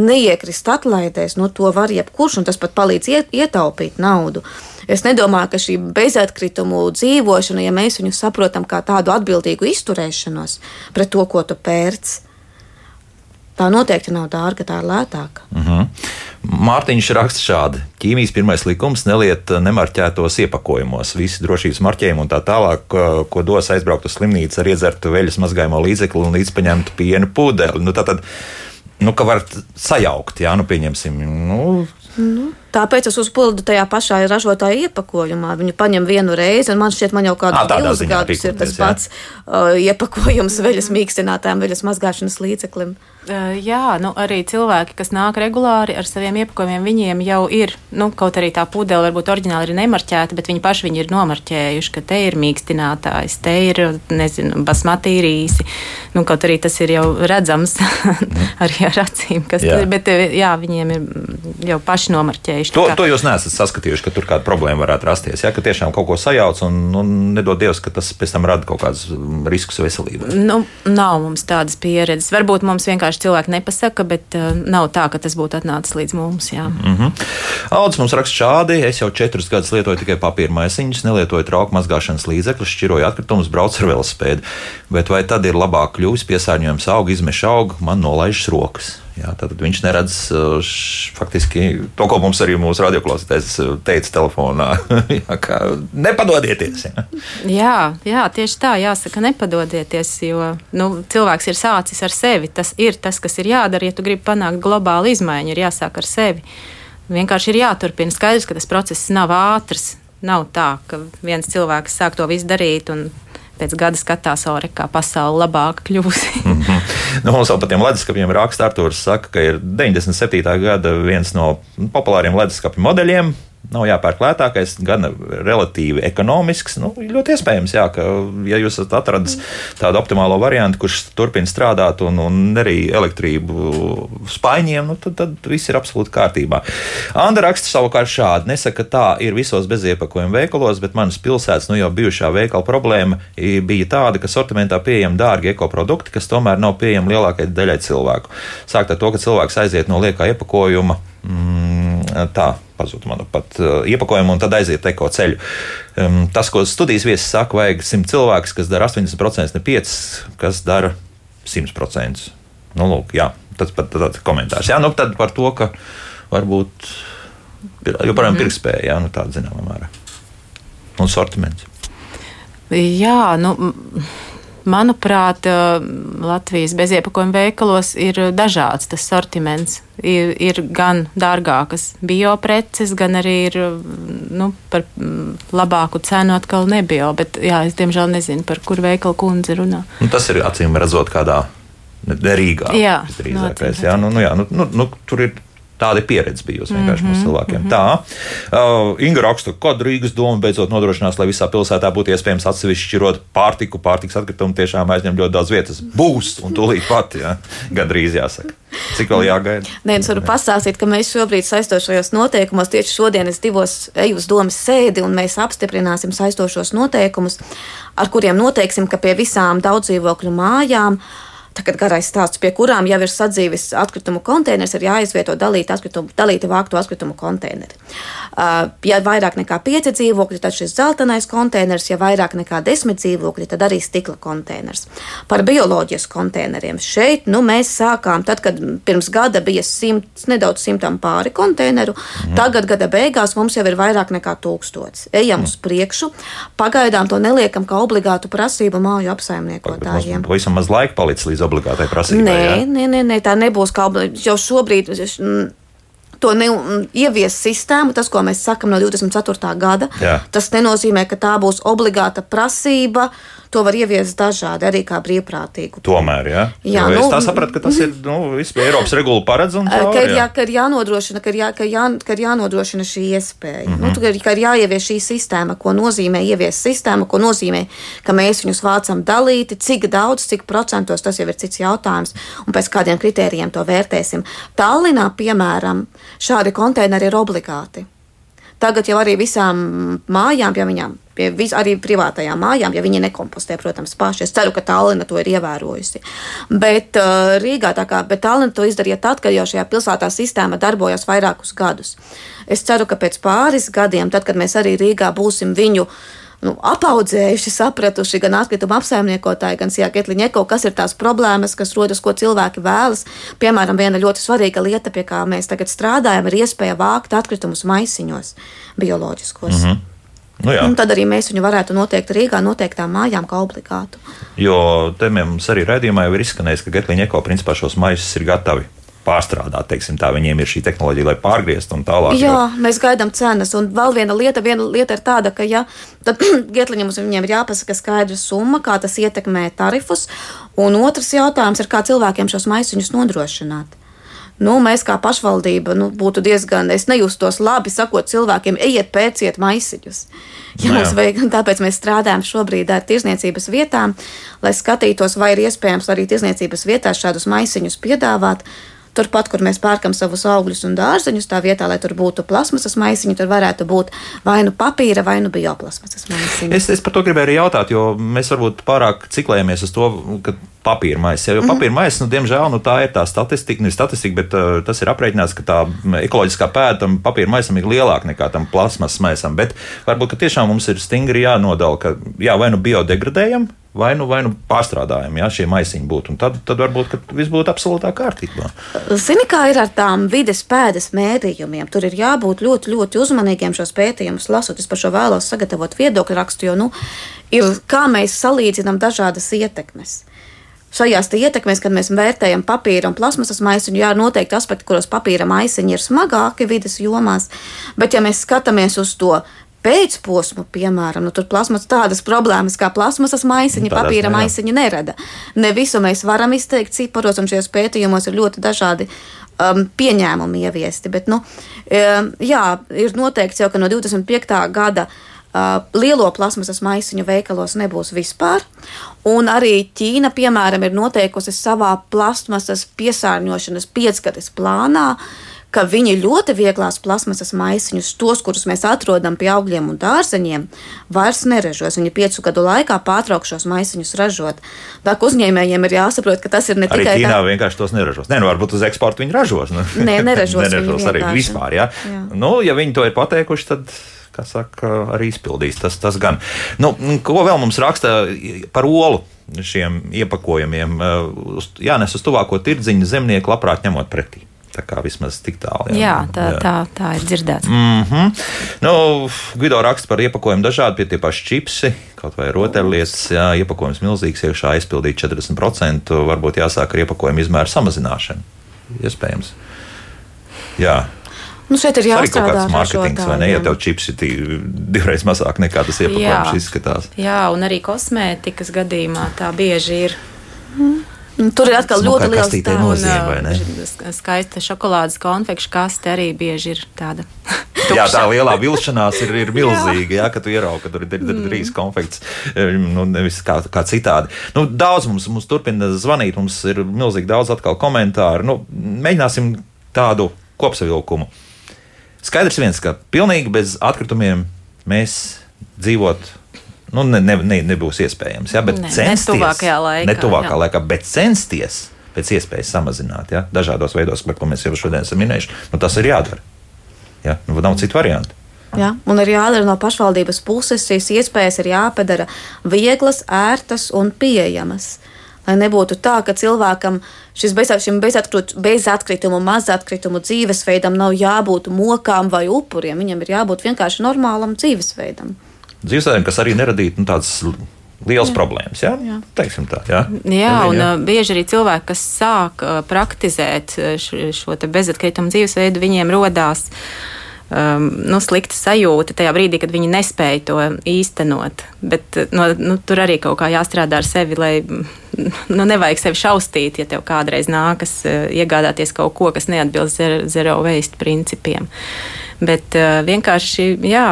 neiekrist atlaidēs, no nu, to var jebkurš, un tas pat palīdz iet, ietaupīt naudu. Es nedomāju, ka šī bezatkritumu dzīvošana, ja mēs viņu saprotam kā tādu atbildīgu izturēšanos pret to, ko tu pērci, Tā noteikti nav dārga, tā ir lētāka. Uh mhm. -huh. Mārtiņš raksta šādi: ķīmijas pirmais likums neliet nemarķētos iepakojumos, visi drošības marķējumi un tā tālāk, ko, ko dos aizbraukt uz slimnīcu ar iedzertu veļas mazgājumu līdzekli un līdzpaņemtu piena pudeli. Nu, tā tad, nu, ka var sajaukt, jā, nu, pieņemsim. Nu, Nu, tāpēc es uzpildu tajā pašā ražotāja iepakojumā. Viņu paņem vienu reizi, un man šķiet, man jau kādu divus gadus ir tas pats uh, iepakojums veļas mīkstinātājiem, veļas mazgāšanas līdzeklim. Uh, jā, nu, arī cilvēki, kas nāk regulāri ar saviem iepakojumiem, viņiem jau ir, nu, kaut arī tā pudele varbūt oriģināli ir nemarķēta, bet viņi paši viņi ir nomarķējuši, ka te ir mīkstinātājs, te ir, nezinu, basmatī rīsi. Nu, kaut arī tas ir jau redzams arī ar acīm, kas jā. tur ir, bet jā, viņiem ir jau paši nomarķējuši. To, kā... to jūs neesat saskatījuši, ka tur kāda problēma varētu rasties, ja, ka tiešām kaut ko sajauc un, un nedod Dievs, ka tas pēc tam rada kaut kādus riskus veselībai. Nu, nav mums tādas pieredzes. Varbūt mums vienkārši cilvēki nepasaka, bet uh, nav tā, ka tas būtu atnācis līdz mums. Jā. Mm -hmm. Aldis mums raksta šādi: Es jau četrus gadus lietoju tikai papīra maisiņus, nelietoju trauku mazgāšanas līdzekļus, šķiroju atkritumus, braucu ar velospēdu. Bet vai tad ir labāk kļūst piesārņojums aug, izmeša aug, man nolaižas rokas? Jā, tad viņš neredz š, faktiski to, ko mums arī mūsu radioklausītājs teica telefonā. jā, kā, nepadodieties! Jā. jā, jā, tieši tā, jāsaka, nepadodieties, jo nu, cilvēks ir sācis ar sevi. Tas ir tas, kas ir jādara, ja tu gribi panākt globālu izmaiņu, ir jāsāk ar sevi. Vienkārši ir jāturpina. Skaidrs, ka tas process nav ātrs. Nav tā, ka viens cilvēks sāk to visu darīt un pēc gada skatās, ore, kā pasaule labāk kļūsi. mm -hmm. nu, mums vēl par tiem leduskapiem raksta Artūrs, saka, ka ir 97. gada viens no populāriem leduskapju modeļiem nav jāpērk lētākais, gan relatīvi ekonomisks. Nu, ļoti iespējams, jā, ka, ja jūs esat atradis tādu optimālo variantu, kurš turpina strādāt un, un arī elektrību spaiņiem, nu, tad, tad viss ir absolūti kārtībā. Anda raksta savukārt šādi: nesaka, ka tā ir visos beziepakojumu veikalos, bet manas pilsētas nu, jau bijušā veikala problēma bija tāda, ka sortimentā pieejami dārgi ekoprodukti, kas tomēr nav pieejami lielākajai daļai cilvēku. Sākt ar to, ka cilvēks aiziet no liekā iepakojuma. Mm, tā pazuda manuprāt, uh, iepakojumu un tad aiziet eko ceļu. Tas, ko studijas viesis saka, vajag 100 cilvēkus, kas dara 80%, ne 5, kas dara 100%. Nu, lūk, jā, tas pat tāds komentārs. Jā, nu, tad par to, ka varbūt joprojām mm -hmm. pirktspēja, jā, nu, tāda zināmā mērā. Un sortiments. Jā, nu Manuprāt, Latvijas beziepakojuma veikalos ir dažāds tas sortiments. Ir, ir gan dārgākas biopreces, gan arī ir nu, par labāku cenu atkal nebio. Bet, jā, es diemžēl nezinu, par kuru veikalu kundze runā. Nu, tas ir acīm redzot kādā Rīgā. Jā, drīzākais. Jā, nu, nu, jā, nu, nu, nu, tur ir Tāda pieredze bijusi vienkārši mm -hmm, mūsu cilvēkiem. Mm -hmm. Tā, uh, Inga raksta, ka Rīgas doma beidzot nodrošinās, lai visā pilsētā būtu iespējams atsevišķi šķirot pārtiku. Pārtiks atkritumi tiešām aizņem ļoti daudz vietas. Būs, un tūlīt pat, jā, gandrīz jāsaka. Cik vēl jāgaida? Nē, es varu pastāstīt, ka mēs šobrīd saistošajos noteikumos, tieši šodien es divos eju uz domas sēdi, un mēs apstiprināsim saistošos noteikumus, ar kuriem noteiksim, ka pie visām daudzdzīvokļu mājām Tagad garais stāsts, pie kurām jau ir sadzīvis atkritumu konteiners, ir jāizvieto dalīti, atkritumu, dalīti vāktu atkritumu konteineri. Uh, ja vairāk nekā pieci dzīvokļi, tad šis zeltainais konteiners, ja vairāk nekā desmit dzīvokļi, tad arī stikla konteiners. Par bioloģijas konteineriem šeit nu, mēs sākām, tad, kad pirms gada bija simts, nedaudz simtam pāri konteineru, mm. tagad gada beigās mums jau ir vairāk nekā tūkstots. Ejam mm. uz priekšu, pagaidām to neliekam kā obligātu prasību māju apsaimniekotājiem. Pavisam maz laika palicis līdz līdz obligātai prasībai. Nē, jā? nē, nē, nē, tā nebūs kā obligāta. Jau šobrīd to ne, ievies sistēmu, tas, ko mēs sakam no 24. gada, jā. tas nenozīmē, ka tā būs obligāta prasība. Uh, to var ieviest dažādi, arī kā brīvprātīgu. Tomēr, ja? jā, jo nu, es tā sapratu, ka tas ir nu, Eiropas regula paredz un caur, ka, ir, jā, ka ir jānodrošina, ka ir, jā, ka jā, ka ir jānodrošina šī iespēja. Mm -hmm. nu, ka, ka ir jāievieš šī sistēma, ko nozīmē ievies sistēma, ko nozīmē, ka mēs viņus vācam dalīti, cik daudz, cik procentos, tas jau ir cits jautājums, un pēc kādiem kritērijiem to vērtēsim. Tallinā, piemēram, šādi konteineri ir obligāti. Tagad jau arī visām mājām, ja viņām pie vis, arī privātajām mājām, ja viņi nekompostē, protams, paši. Es ceru, ka Tallina to ir ievērojusi. Bet uh, Rīgā tā kā, bet Tallina to izdarīja tad, kad jau šajā pilsētā sistēma darbojas vairākus gadus. Es ceru, ka pēc pāris gadiem, tad, kad mēs arī Rīgā būsim viņu nu, apaudzējuši, sapratuši gan atkrituma apsaimniekotāji, gan Sijāketliņeko, kas ir tās problēmas, kas rodas, ko cilvēki vēlas. Piemēram, viena ļoti svarīga lieta, pie kā mēs tagad strādājam, ir iespēja vākt atkritumus maisiņos, bioloģiskos. Mm -hmm. Nu, jā. un tad arī mēs viņu varētu noteikt Rīgā, noteiktām mājām, kā obligātu. Jo te mums arī raidījumā jau ir izskanējis, ka Getliņa eko principā šos maisus ir gatavi pārstrādāt. Teiksim, tā viņiem ir šī tehnoloģija, lai pārgrieztu un tālāk. Jā, jau. mēs gaidām cenas. Un vēl viena lieta, viena lieta ir tāda, ka ja, Gietliņam mums viņiem ir jāpasaka skaidra summa, kā tas ietekmē tarifus. Un otrs jautājums ir, kā cilvēkiem šos maisiņus nodrošināt. Nu, mēs kā pašvaldība nu, būtu diezgan, es nejustos labi sakot cilvēkiem, ejiet, pēciet maisiņus. Ja no, nu vajag, tāpēc mēs strādājam šobrīd ar tirzniecības vietām, lai skatītos, vai ir iespējams arī tirzniecības vietās šādus maisiņus piedāvāt. Turpat, kur mēs pērkam savus augļus un dārzeņus, tā vietā, lai tur būtu plasmasas maisiņi, tur varētu būt vai nu papīra, vai nu bioplasmasas maisiņi. Es, es par to gribēju arī jautāt, jo mēs varbūt pārāk ciklējamies uz to, ka papīra maisa. Jo -hmm. papīra maisa, nu, diemžēl, nu, tā ir tā statistika, nevis statistika, bet uh, tas ir aprēķināts, ka tā ekoloģiskā pēda tam papīra maisam ir lielāka nekā tam plasmas maisam. Bet varbūt tiešām mums ir stingri jānodala, ka jā, vai nu biodegradējam, vai nu, vai nu pārstrādājam, ja šie maisiņi būtu. Tad, tad varbūt viss būtu absolūtā kārtībā. Zini, kā ir ar tām vides pēdas mērījumiem? Tur ir jābūt ļoti, ļoti uzmanīgiem šos pētījumus lasot. Es par šo vēlos sagatavot viedokļu rakstu, jo nu, ir kā mēs salīdzinām dažādas ietekmes. Šajās ietekmēs, kad mēs vērtējam papīra un plasmasas maisiņu, jā, noteikti aspekti, kuros papīra maisiņi ir smagāki vidas jomās, bet ja mēs skatāmies uz to pēcposmu, piemēram, nu, tur plasmas tādas problēmas kā plasmasas maisiņi, nu, papīra ne, maisiņi nerada. Ne visu mēs varam izteikt ciparos, un šajos pētījumos ir ļoti dažādi um, pieņēmumi ieviesti. Bet, nu, um, jā, ir noteikts jau, ka no 25. gada Uh, lielo plasmasas maisiņu veikalos nebūs vispār. Un arī Ķīna, piemēram, ir noteikusi savā plasmasas piesārņošanas piecgades plānā, uh, ka viņi ļoti vieglās plasmasas maisiņus, tos, kurus mēs atrodam pie augļiem un dārzeņiem, vairs neražos. Viņi piecu gadu laikā pārtrauks šos maisiņus ražot. Tā kā uzņēmējiem ir jāsaprot, ka tas ir ne arī tikai. Ķīnā tā... vienkārši tos neražos. Nē, nu varbūt uz eksportu viņi ražos. Nu. Nē, neražos. neražos arī vispār. Ja? Jā. Nu, ja viņi to ir pateikuši, tad kā saka, arī izpildīs. Tas, tas gan. Nu, ko vēl mums raksta par olu? Šiem iepakojumiem jānes uz tuvāko tirdziņu zemnieku labprāt ņemot pretī. Tā kā vismaz tik tālu. Jā, jā, tā, jā. tā, tā ir dzirdēts. Mm -hmm. nu, Guido raksta par iepakojumu dažādi, pie tie paši čipsi, kaut vai rotaļlietas. Jā, iepakojums milzīgs, iekšā aizpildīt 40%. Varbūt jāsāk ar iepakojumu izmēru samazināšanu. Iespējams. Jā. Nu, šeit ir jāstrādā ar mārketings, vai ne? Ja tev čips ir divreiz mazāk nekā tas iepakojums izskatās. Jā, un arī kosmētikas gadījumā tā bieži ir. Mm. Nu, tur ir atkal ļoti liels tāds - skaista šokolādes konfekšu kaste arī bieži ir tāda. jā, tā lielā vilšanās ir, ir milzīga. Jā, kad tu ieraugi, ka tur ir mm. trīs konfekts, nu, nevis kā, kā citādi. Nu, daudz mums, mums turpina zvanīt, mums ir milzīgi daudz atkal komentāru. Nu, mēģināsim tādu kopsavilkumu. Skaidrs viens, ka pilnīgi bez atkritumiem mēs dzīvot nu, ne, ne, ne, nebūs iespējams. Ja, bet ne, censties, ne tuvākajā laikā. Ne tuvākā jā. laikā, bet censties pēc iespējas samazināt ja, dažādos veidos, par ko mēs jau šodien esam minējuši, nu, tas ir jādara. Ja, nu, nav citu variantu. Ja, un ir jādara no pašvaldības puses, šīs iespējas ir jāpadara vieglas, ērtas un pieejamas. Lai nebūtu tā, ka cilvēkam šis bezatkritumu, mazatkritumu dzīvesveidam nav jābūt mokām vai upuriem. Viņam ir jābūt vienkārši normālam dzīvesveidam dzīvesveidiem, kas arī neradītu nu, tādas liels jā. problēmas. Jā? Jā. Teiksim tā, jā, jā un jā. Uh, bieži arī cilvēki, kas sāk uh, praktizēt uh, šo, šo bezatkritumu dzīvesveidu, viņiem rodās um, nu, slikta sajūta tajā brīdī, kad viņi nespēja to īstenot. Bet no, nu, tur arī kaut kā jāstrādā ar sevi, lai nu, nevajag sevi šaustīt, ja tev kādreiz nākas uh, iegādāties kaut ko, kas neatbilst zero, waste principiem. Bet uh, vienkārši jā,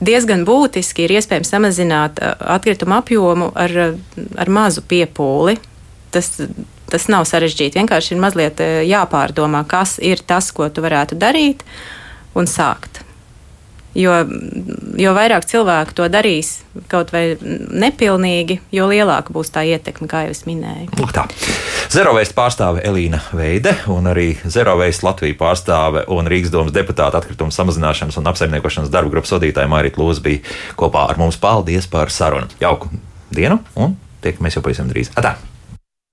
diezgan būtiski ir iespējams samazināt uh, atkritumu apjomu ar, ar mazu piepūli. Tas, tas nav sarežģīti. Vienkārši ir mazliet uh, jāpārdomā, kas ir tas, ko tu varētu darīt un sākt. Jo, jo vairāk cilvēku to darīs kaut vai nepilnīgi, jo lielāka būs tā ietekme, kā jau es minēju. Lūk, tā. Zerovēst pārstāve Elīna Veide un arī Zerovēst Latvijas pārstāve un Rīgas domas deputāta atkrituma samazināšanas un apsaimniekošanas darba grupas vadītāja Mārita Lūza bija kopā ar mums. Paldies par sarunu! Jauku dienu un tiekamies jau pavisam drīz! Atā!